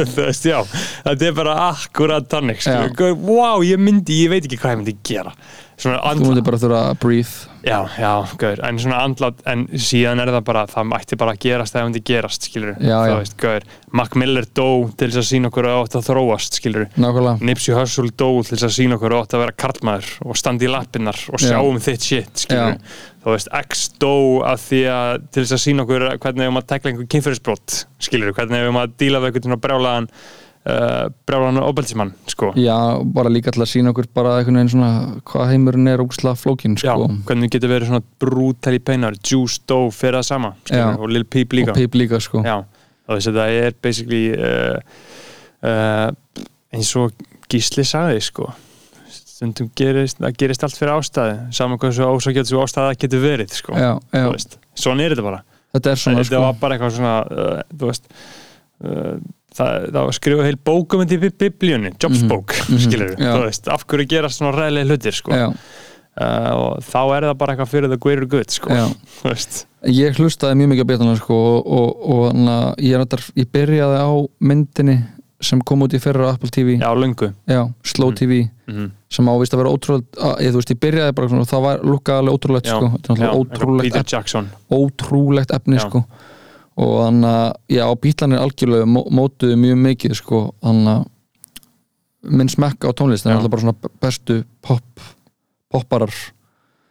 þetta er bara akkurat skilur, wow, ég myndi, ég veit ekki hvað ég myndi gera. Svona Þú mútið bara þurfa að breathe já, já, gaur, en svona andlát en síðan er það bara, það mætti bara gerast það myndi gerast, skilur, Já, þú já. veist, gaur Mac Miller dó til þess að sína okkur að átt að þróast, skilur Nákvæmlega. Nipsey Hussle dó til þess að sína okkur að vera karlmaður og standa í lappinnar og sjá Já. um þitt shit skilur. Þú veist, X dó að því að til þess að sína okkur hvernig við um að tekla einhver kynferðisbrot skilur, hvernig við um að díla við einhvern brjálaðan uh, brjálaðan óbeltismann sko. Já, bara líka til að sína okkur bara einhvern veginn svona hvað heimurinn er ógustlega flókin Já, sko. hvernig við getum verið svona brútali peinar Juice dó fyrir það sama Já. og Lil Peep líka og Pip líka sko. Já, og þess að það er basically uh, uh, eins og Gísli sagði sko stundum gerist, það gerist allt fyrir ástæði saman hvað svo ósakjöld svo ástæða getur verið sko, já, já. þú veist, svona er þetta bara Þetta er svona þetta sko. var bara eitthvað svona þú veist það, það var skrifað heil bókum í biblíunni, jobsbók mm mhm, skilur já. þú veist, af hverju gerast svona ræðilega hlutir sko, uh, og þá er það bara eitthvað fyrir the greater good sko, já. þú veist. Ég hlustaði mjög mikið á betana sko, og, og, og na, ég, er náttúrulega- ég byrjaði á myndinni sem kom út í fyrra á Apple TV já, lungu Já, Slow Mm. TV mm sem ávist að vera ótrúlegt að, ég, þú veist, ég byrjaði bara svona, það var lukkaði alveg ótrúlegt já, sko. ótrúlegt, ef, Jackson. ótrúlegt efni sko. Og þannig að já, bítlanir algjörlega mó, mótuðu mjög mikið sko, þannig að minn smekka á tónlist það er alltaf bara svona bestu pop popparar.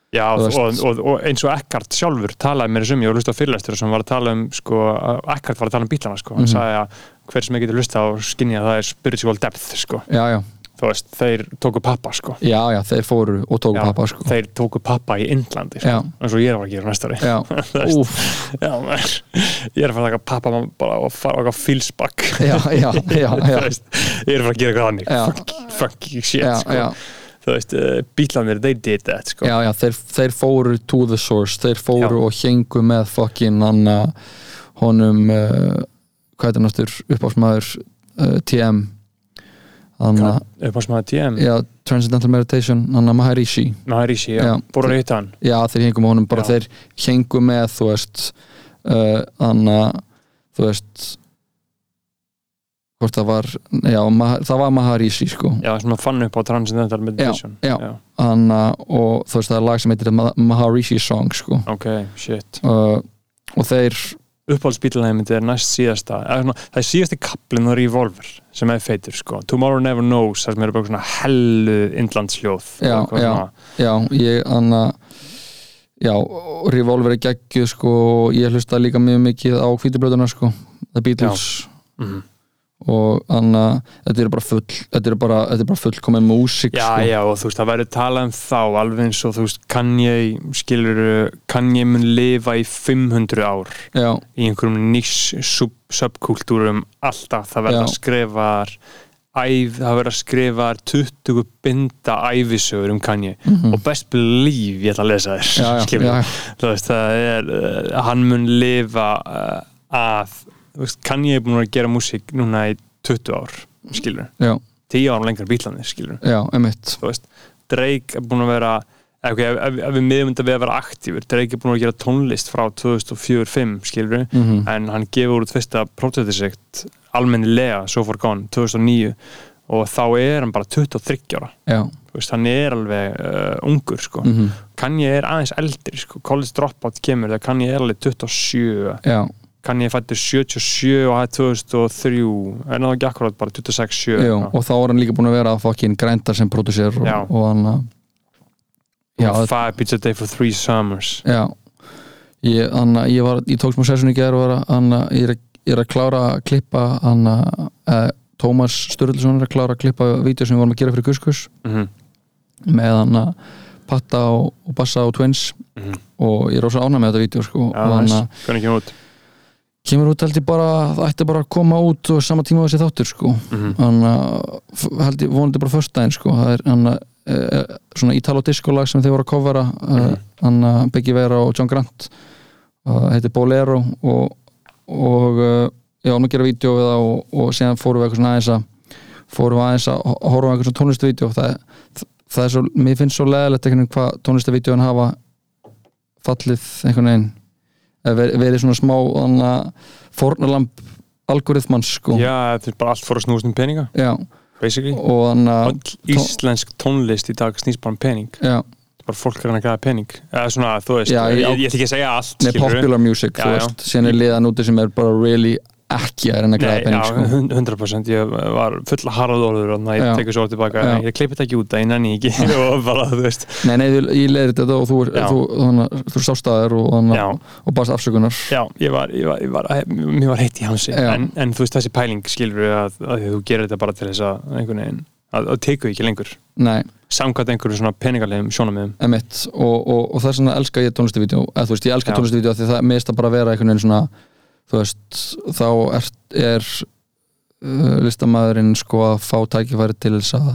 Já, og, og, og eins og Eckhart sjálfur talaði mér sem ég var að hlusta á fyrirlestur sem var að tala um, sko, að Eckhart var að tala um bílana, sko, hann Mhm. sagði að hver sem ég getur hlusta á skinja það er spiritual depth, sko, já, já, þú veist, þeir tóku pappa, sko, já, já, þeir fóru og tóku Já, pappa sko. þeir tóku pappa í Indlandi, sko, eins og ég er að gera næsta ári, já, já, maður, ég er að fara að taka pappa bara og fara eitthvað fílsbakk, já, já, já, já, veist, ég er að fara að gera eitthvað Já. funky, funky shit, sko, já, þú veist, uh, bílanir, they did that, sko, já, já þeir, þeir fóru to the source. Þeir fóru og hengu með fokkin hann honum uh, hvað er það náttúr uppáfsmaður uh, TM hann upp á smaða TM, já, Transcendental Meditation hann Maharishi. Maharishi, já, Já. búin að hitta hann, já, þeir hengu með honum bara Já. þeir hengu með þú veist uh, hann þú veist hvort það var já, það var Maharishi sko. Já, sem að fann upp á Transcendental Meditation. já. hann og þú veist það er lag sem heitir Ma- Maharishi Song sko. Ok, shit. Uh, og þeir Uppáhaldsbílunæmyndi er næst síðasta svona, Það er síðasti kaplinn á Revolver sem er feitur, sko Tomorrow Never Knows það sem eru bara svona hellu indlandsljóð Já, já. já, ég hann já, Revolver er geggjuð sko og ég hlusta líka mjög mikið á hvítublöðuna sko, The Beatles Mhm. Og hann þetta eru bara full þetta eru bara, þetta er bara fullkomin músík Já, sko. já, og þú veist, það verður talað um þá alveg eins og þú veist, Kanye skilur, Kanye mun lifa í 500 ár já, í einhverjum nýs sub subkultúrum alltaf, það verður að skrifa það verður að skrifa 20 binda æfisögur um Kanye. Mhm. og best believe ég ætla að lesa þér já, já, þú veist, það er uh, hann mun lifa uh, að þú veist, Kanye er búin að gera músík núna í 20 ár skilur, já, 10 árum lengur bílanir skilur, já, emitt Drake er búin að vera ok, ef, ef, ef við miðum þetta við að vera aktífur það er búin að gera tónlist frá 2004-05 skilur Mhm. en hann gefur út fyrsta prótetinsegt almennilega So Far Gone 2009 og þá er hann bara 23 ára. Veist, hann er alveg uh, ungur sko. mhm, Kanye er aðeins eldri sko. College Dropout kemur þegar Kanye er alveg 27 já, Kanye fættur 77 og það er 2003 er það ekki akkurat bara 26-7 já og þá er hann líka búin að vera að fokkin grænda sem producer og, og hann að já, Five pizza day for three summers. Já. Ég, hann að ég var, ég tók smá sessun í gerð og var að, ég er, ég er að klára að klippa hann að, Tómas Sturluson er að klára að klippa vídeo sem við vorum að gera fyrir Kuskus mm með hann að Patta og, og Bassa og Twins. -hmm. og ég er rosa ánæg með þetta vídeo sko, Já, og hann að kemur út held ég bara það ætti bara að koma út og sama tíma þessi þáttur sko. Mm hann f- held ég vonandi bara föstudaginn sko. Það er hann að e, svona Italo disco lag sem þeir voru að covera mm. hann að Biggie Vera og John Grant það heitir Bolero og, og já, hann að gera vídeo við það og, og síðan fórum við eitthvað svona aðeins að fórum við aðeins að ho- horfa eitthvað svona tónlistavídeó það, það er svo, mér finnst svo leðilegt einhvern veginn hvað tónlistavídeóin hafa fallið einhvern veginn verið svona smá fórnalamb algoritmans sko. Já, þetta er bara allt fór að snúast um peninga. Já, basically. Öll íslensk tónlist í dag snýst bara um pening. Já, bara fólk er að græða pening. Eða svona, þú veist, Já, ég, ætla ekki að segja allt skilurðu. popular music, Já, þú veist. Síðan er liðan úti sem er bara really ekki að reyna að græða penning sko. hund- 100% ég var full að harðorður og Já. ég tekur svo tilbaka. Já. ég kleipið ekki út að ég nenni ekki bara, Nei, nei, ég leiðir þetta og þú, er- þú, þannig, að þú sástaðir og, þannig, að- og baðst afsökunar. Já, ég var, ég var, ég var, mér var heitt í hansi en, en þú veist þessi pæling skilur að, að þú gerir þetta bara til þess að einhvern veginn, að, að teku ekki lengur. Nei, samkvæmt einhverju svona peningarlegum sjónamiðum emitt og, og, og það er svona elska ég tónlistavídeó ég elska Já. tónlistavídeó því það mist að bara vera einhvern veginn svona þú veist, þá er, er uh, listamæðurinn sko að fá tækifæri til þess að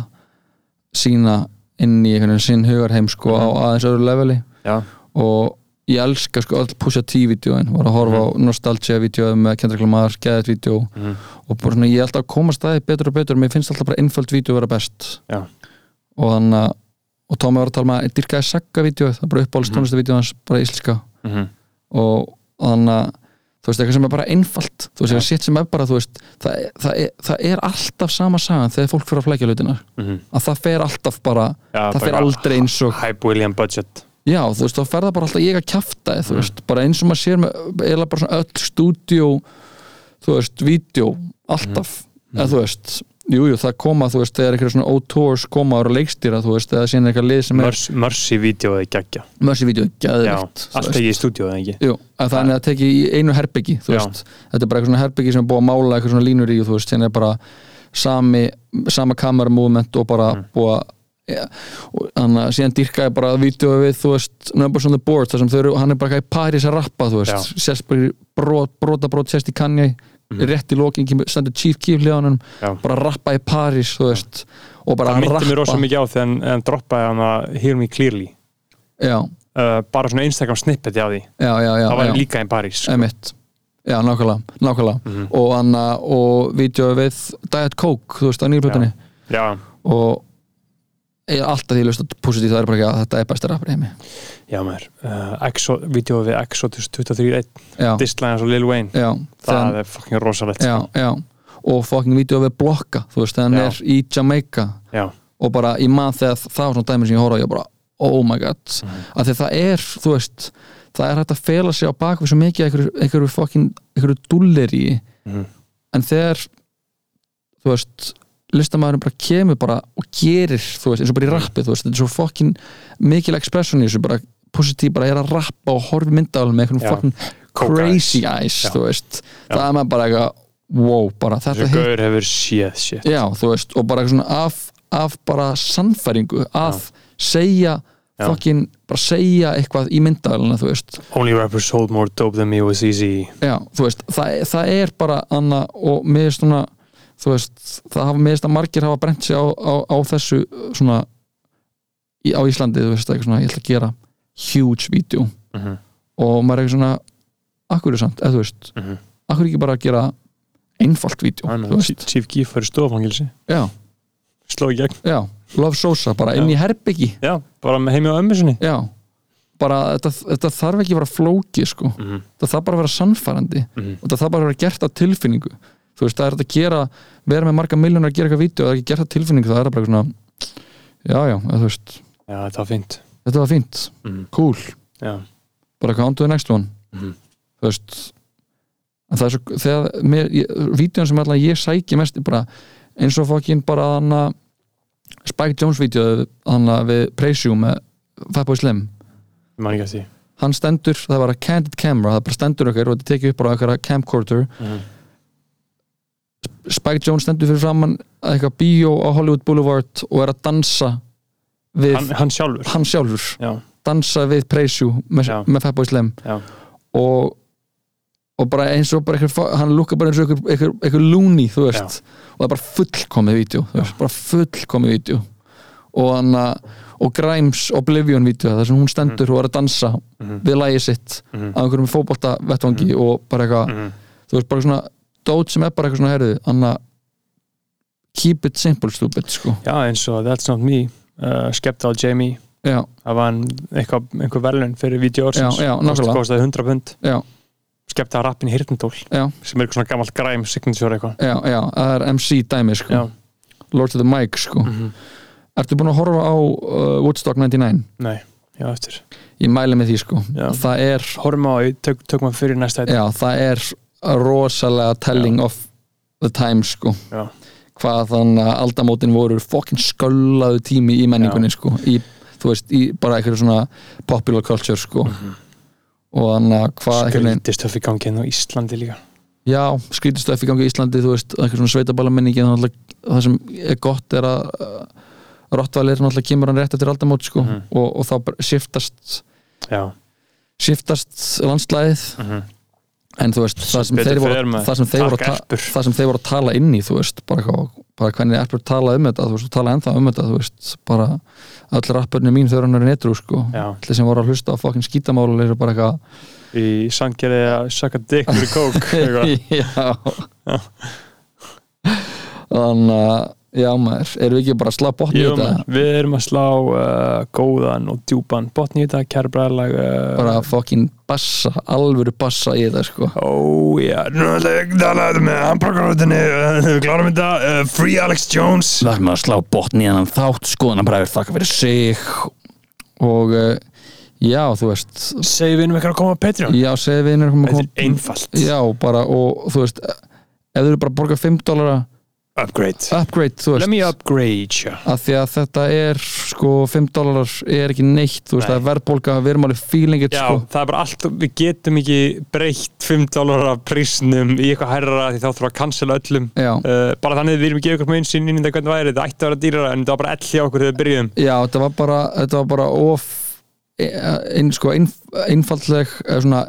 sína inn í einhvern veginn sinn hugarheim sko á Mhm. aðeins öðru leveli. Já, og ég elska sko öll Pusha T-vídeóin var að horfa á Nostalgia-vídeóið með Kendrick Lamar, Geðet-vídeó Mhm. og bara svona ég alltaf að koma staði betur og betur. Mér finnst alltaf bara einföld vídeó vera best. Já. og þannig að og Tómi var að tala með að dyrkaði Sagga-vídeóið það er bara uppáhalds Mhm. tónlistavídeó hans bara íslenska. Mhm, og, og þannig að þú veist, eitthvað sem er bara einfalt þú veist, eitthvað sitt sem er bara, þú veist það, það, er, það er alltaf sama sagan þegar fólk fyrir að flækja hlutina mhm. að það fer alltaf bara, Já, það fer bara aldrei eins og Hype William Budget Já, þú veist, þá fer það bara alltaf ég að kjafta þú Mm. veist, bara eins og maður sér með eða bara svona öll stúdíó þú veist, vídeo, alltaf Mm. eða þú veist, jújú, jú, það koma þú veist, þegar eitthvað svona O-Tours koma að leikstýra, þú veist, eða síðan eitthvað lið sem er eða geggja. Mercy vídeo, Já, allt ekki í stúdíu eða ekki? Jú, að það er að tekið í einu herbyggi þú Já. veist, þetta er bara eitthvað svona herbyggi sem er búið að mála eitthvað svona línur í og þú veist, síðan er bara sami, sama kameramúvement og bara Mm. búið að ja, og þannig að síðan dýrkaði bara vídeo við, þú veist, Numbers on the Board þar sem þau eru, hann er bara eitthvað í Paris að rappa þú veist, sérst bara brot, brota brot sérst í Kanye, Mhm. rétt í lokin kemur- stendur Chief Keef hljóðanum bara rappa í Paris, veist og bara Það að myndi mér rosa rappa mikið á þegar hann- hann droppaði hann að Hear Me Clearly. Uh, bara svona Instagram snippet á því. Já, já, já, það var líka í París sko. Já, nákvæmlega, nákvæmlega. Mhm. og, anna, og vídeo við Diet Coke, þú veist, á nýrplötunni Já, og ég er alltaf því að lusta positív það er bara ekki að þetta er besti rappar heimi. Já maður. Uh, Exo, Vídeó við Exodus 23.1 Já, Disline og Lil Wayne. Já, Það þegar, er fucking rosalegt já, sko. já. Og fucking vídeo við Blokka, þú veist, Já. er í Jamaica. Já, og bara í mann þegar það var svona dæmi sem ég horfa á, ég bara, oh my god. Mhm. af því það er, þú veist það er hægt að fela sig á bakvið svo mikið einhverju, einhverju fucking, einhverju dulleri Mhm. en þegar þú veist listamæðurinn bara kemur bara og gerir þú veist, eins og bara í rappið, þú veist, þetta er svo fucking mikil expression í þessu, bara positív bara er að rappa og horfi myndalum með einhvern Coke crazy eyes, Já. þú veist. Já. það er maður bara eitthvað, wow, bara þetta þessu gaur hefur séð shit. Já, þú veist, og bara eitthvað svona af, af bara sannfæringu að segja fucking, bara segja eitthvað í myndalina, þú veist. Only rapper sold more dope than me was easy. Já, þú veist, það, það er bara Anna, og mér er svona þú veist, það hafa mér að margir hafa brent sig á, á, á þessu svona í, á Íslandi, þú veist, eitthvað svona ég ætla að gera huge video mm -hmm. og maður er eitthvað svona akkur er samt, eða þú veist Mm -hmm. akkur ekki bara að gera einfalt video, Chief Keef fyrir stofangilsi já, sló í gegn. Já Love Sosa, bara inn í herbyggi. Já, bara heimi á já, bara þetta, þetta þarf ekki að vera flóki sko, Mhm. þetta þarf bara að vera sannfærandi. Mhm. og þetta þarf bara að vera gert á tilfinningu þú veist, það er þetta að gera vera með marga miljónar að gera eitthvað vídeo og það er ekki gert á tilfinningu, það er bara eitthvað svona já, já, eða, þú veist, já, þetta var fínt. Þetta var fínt. Mhm. cool, já, bara on to the next one. Mhm. þú veist en það er svo, þegar mér, vídeon sem alltaf ég sæki mest er bara eins og fokkin bara hann að Spike Jones vídeo hann að við You með Fatboy Slim. Ég man ekki að því. Hann stendur, það var að candid camera það bara stendur okkar og þetta tekið upp bara okkar camcorder. Mhm. Spike Jones stendur fyrir framann að eitthvað bíó á Hollywood Boulevard og er að dansa við hann, hann sjálfur? Hann sjálfur. Já, dansa við You með, Já. með Fatboy Slim. Já, og, og bara eins og bara einhver, hann lúka bara eins og einhver loony þú veist. Og það er bara fullkomið vídeo veist, bara fullkomið vídeo. Og hann að og Grimes Oblivion vídeo þar sem hún stendur og er að dansa Mhm. við lægi sitt Mhm. á einhverjum fótbolta vettvangi og bara eitthvað Mhm. þú veist bara svona dót sem er bara eitthvað svona herðu hann að keep it simple stupid sko. Já, eins og That's Not Me uh, Skepta á Jamie. Já, það var einhver verðlun fyrir vídeo ársins. Já, já, Kost- nákvæmlega. kostaði 100 pund. Já, skepta rappin Hirtendól sem er eitthvað svona gammalt græm signature eitthvað. Já, já það er MC dæmi sko. Já, Lord of the Mic sko. Mhm. Ertu búin að horfa á uh, Woodstock 99? nei, já eftir. Ég mæli með því sko. Já. Það er, horfum á, því, tök, tökum við fyrir næsta já, það er rosalega telling of the times sko. Já. Hvað þannig að aldamótin voru fokkin sköllaðu tími í menningunni sko. Í, Þú veist, í bara eitthvað svona popular culture sko. Og þannig að hvað einhvern veginn- skrítist höf í gangi hérna á Íslandi líka. Já, skrítistöf í gangi í Íslandi þú veist, eitthvað svona sveitaballamenningi það sem er gott er að Rottvælir náttúrulega kemur hann rétt eftir aldamót sko, Mhm. og, og þá bara shiftast já, shiftast landslæðið Mhm. En þú veist, það sem þeir voru það sem þeir voru, það sem þeir voru að tala inn í þú veist, bara, bara hvernig erpur tala um þetta þú veist, tala ennþá um þetta þú veist, bara öll rappurni mín þau eru hann er netru sko, allir sem voru að hlusta á fokkin skítamál eru bara eitthvað í sangeriði að sucka dick fyrir kók eitthvað. já. Þannig að já maður, erum við ekki bara að slá botni í Jú, þetta? man, við erum að slá uh, góðan og djúpan botn í þetta, kæra bræðlag uh, bara fokkin bassa, alvöru bassa í þetta sko. Ó, já, nú ætla ég að tala þetta með hamburgerröðinni, við klárum þetta uh, Free Alex Jones. Er maður að slá botni í hennan þátt skoðanabræður þakka fyrir sig. Og uh, já, þú veist. Segir við erum eitthvað að koma á Patreon? Já, segði við einhverjum að Þetta koma er einfalt. Já, bara, og þú veist ef þú eru bara að borga 5 dólara Upgrade. Upgrade, þú Let veist. me upgrade að því að þetta er sko 5 dólarar er ekki neitt þú veist, Nei. það er verðbólga, við erum alveg feeling it Já, sko. það er bara allt, við getum ekki breytt 5 dólar af prísnum í eitthvað hærra því þá þurfum að cancela öllum. Uh, bara þannig að við erum að gefa ykkur með einsinn inn í þetta hvernig væri, þetta ætti að vera dýrara en þetta var bara ell hjá okkur þegar við byrjuðum. Já, þetta var bara þetta var bara of ein, sko, ein, einfaldleg eða svona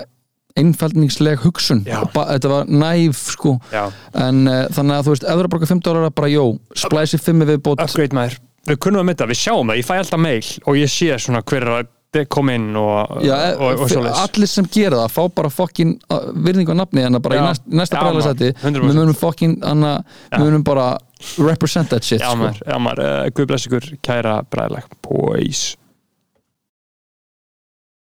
einfaldningsleg hugsun. Þetta var næf sko. Já, en uh, þannig að þú veist, ef þú eru að borga 5 dólar bara jó, splæsi 5 við bót upgrade maður. Við kunnum að mynda, við sjáum það, ég fæ alltaf mail og ég sé svona hver er koma inn og, Já, og, og, og allir sem gera það fá bara fokkin uh, virðingu á nafni en bara í Já. næst, næsta Já, bræðarsæti maður, 100%. við munum fokkin anna, við munum bara represent that shit Já sko. maður, uh, guð bless ykkur kæra bræðileg, boys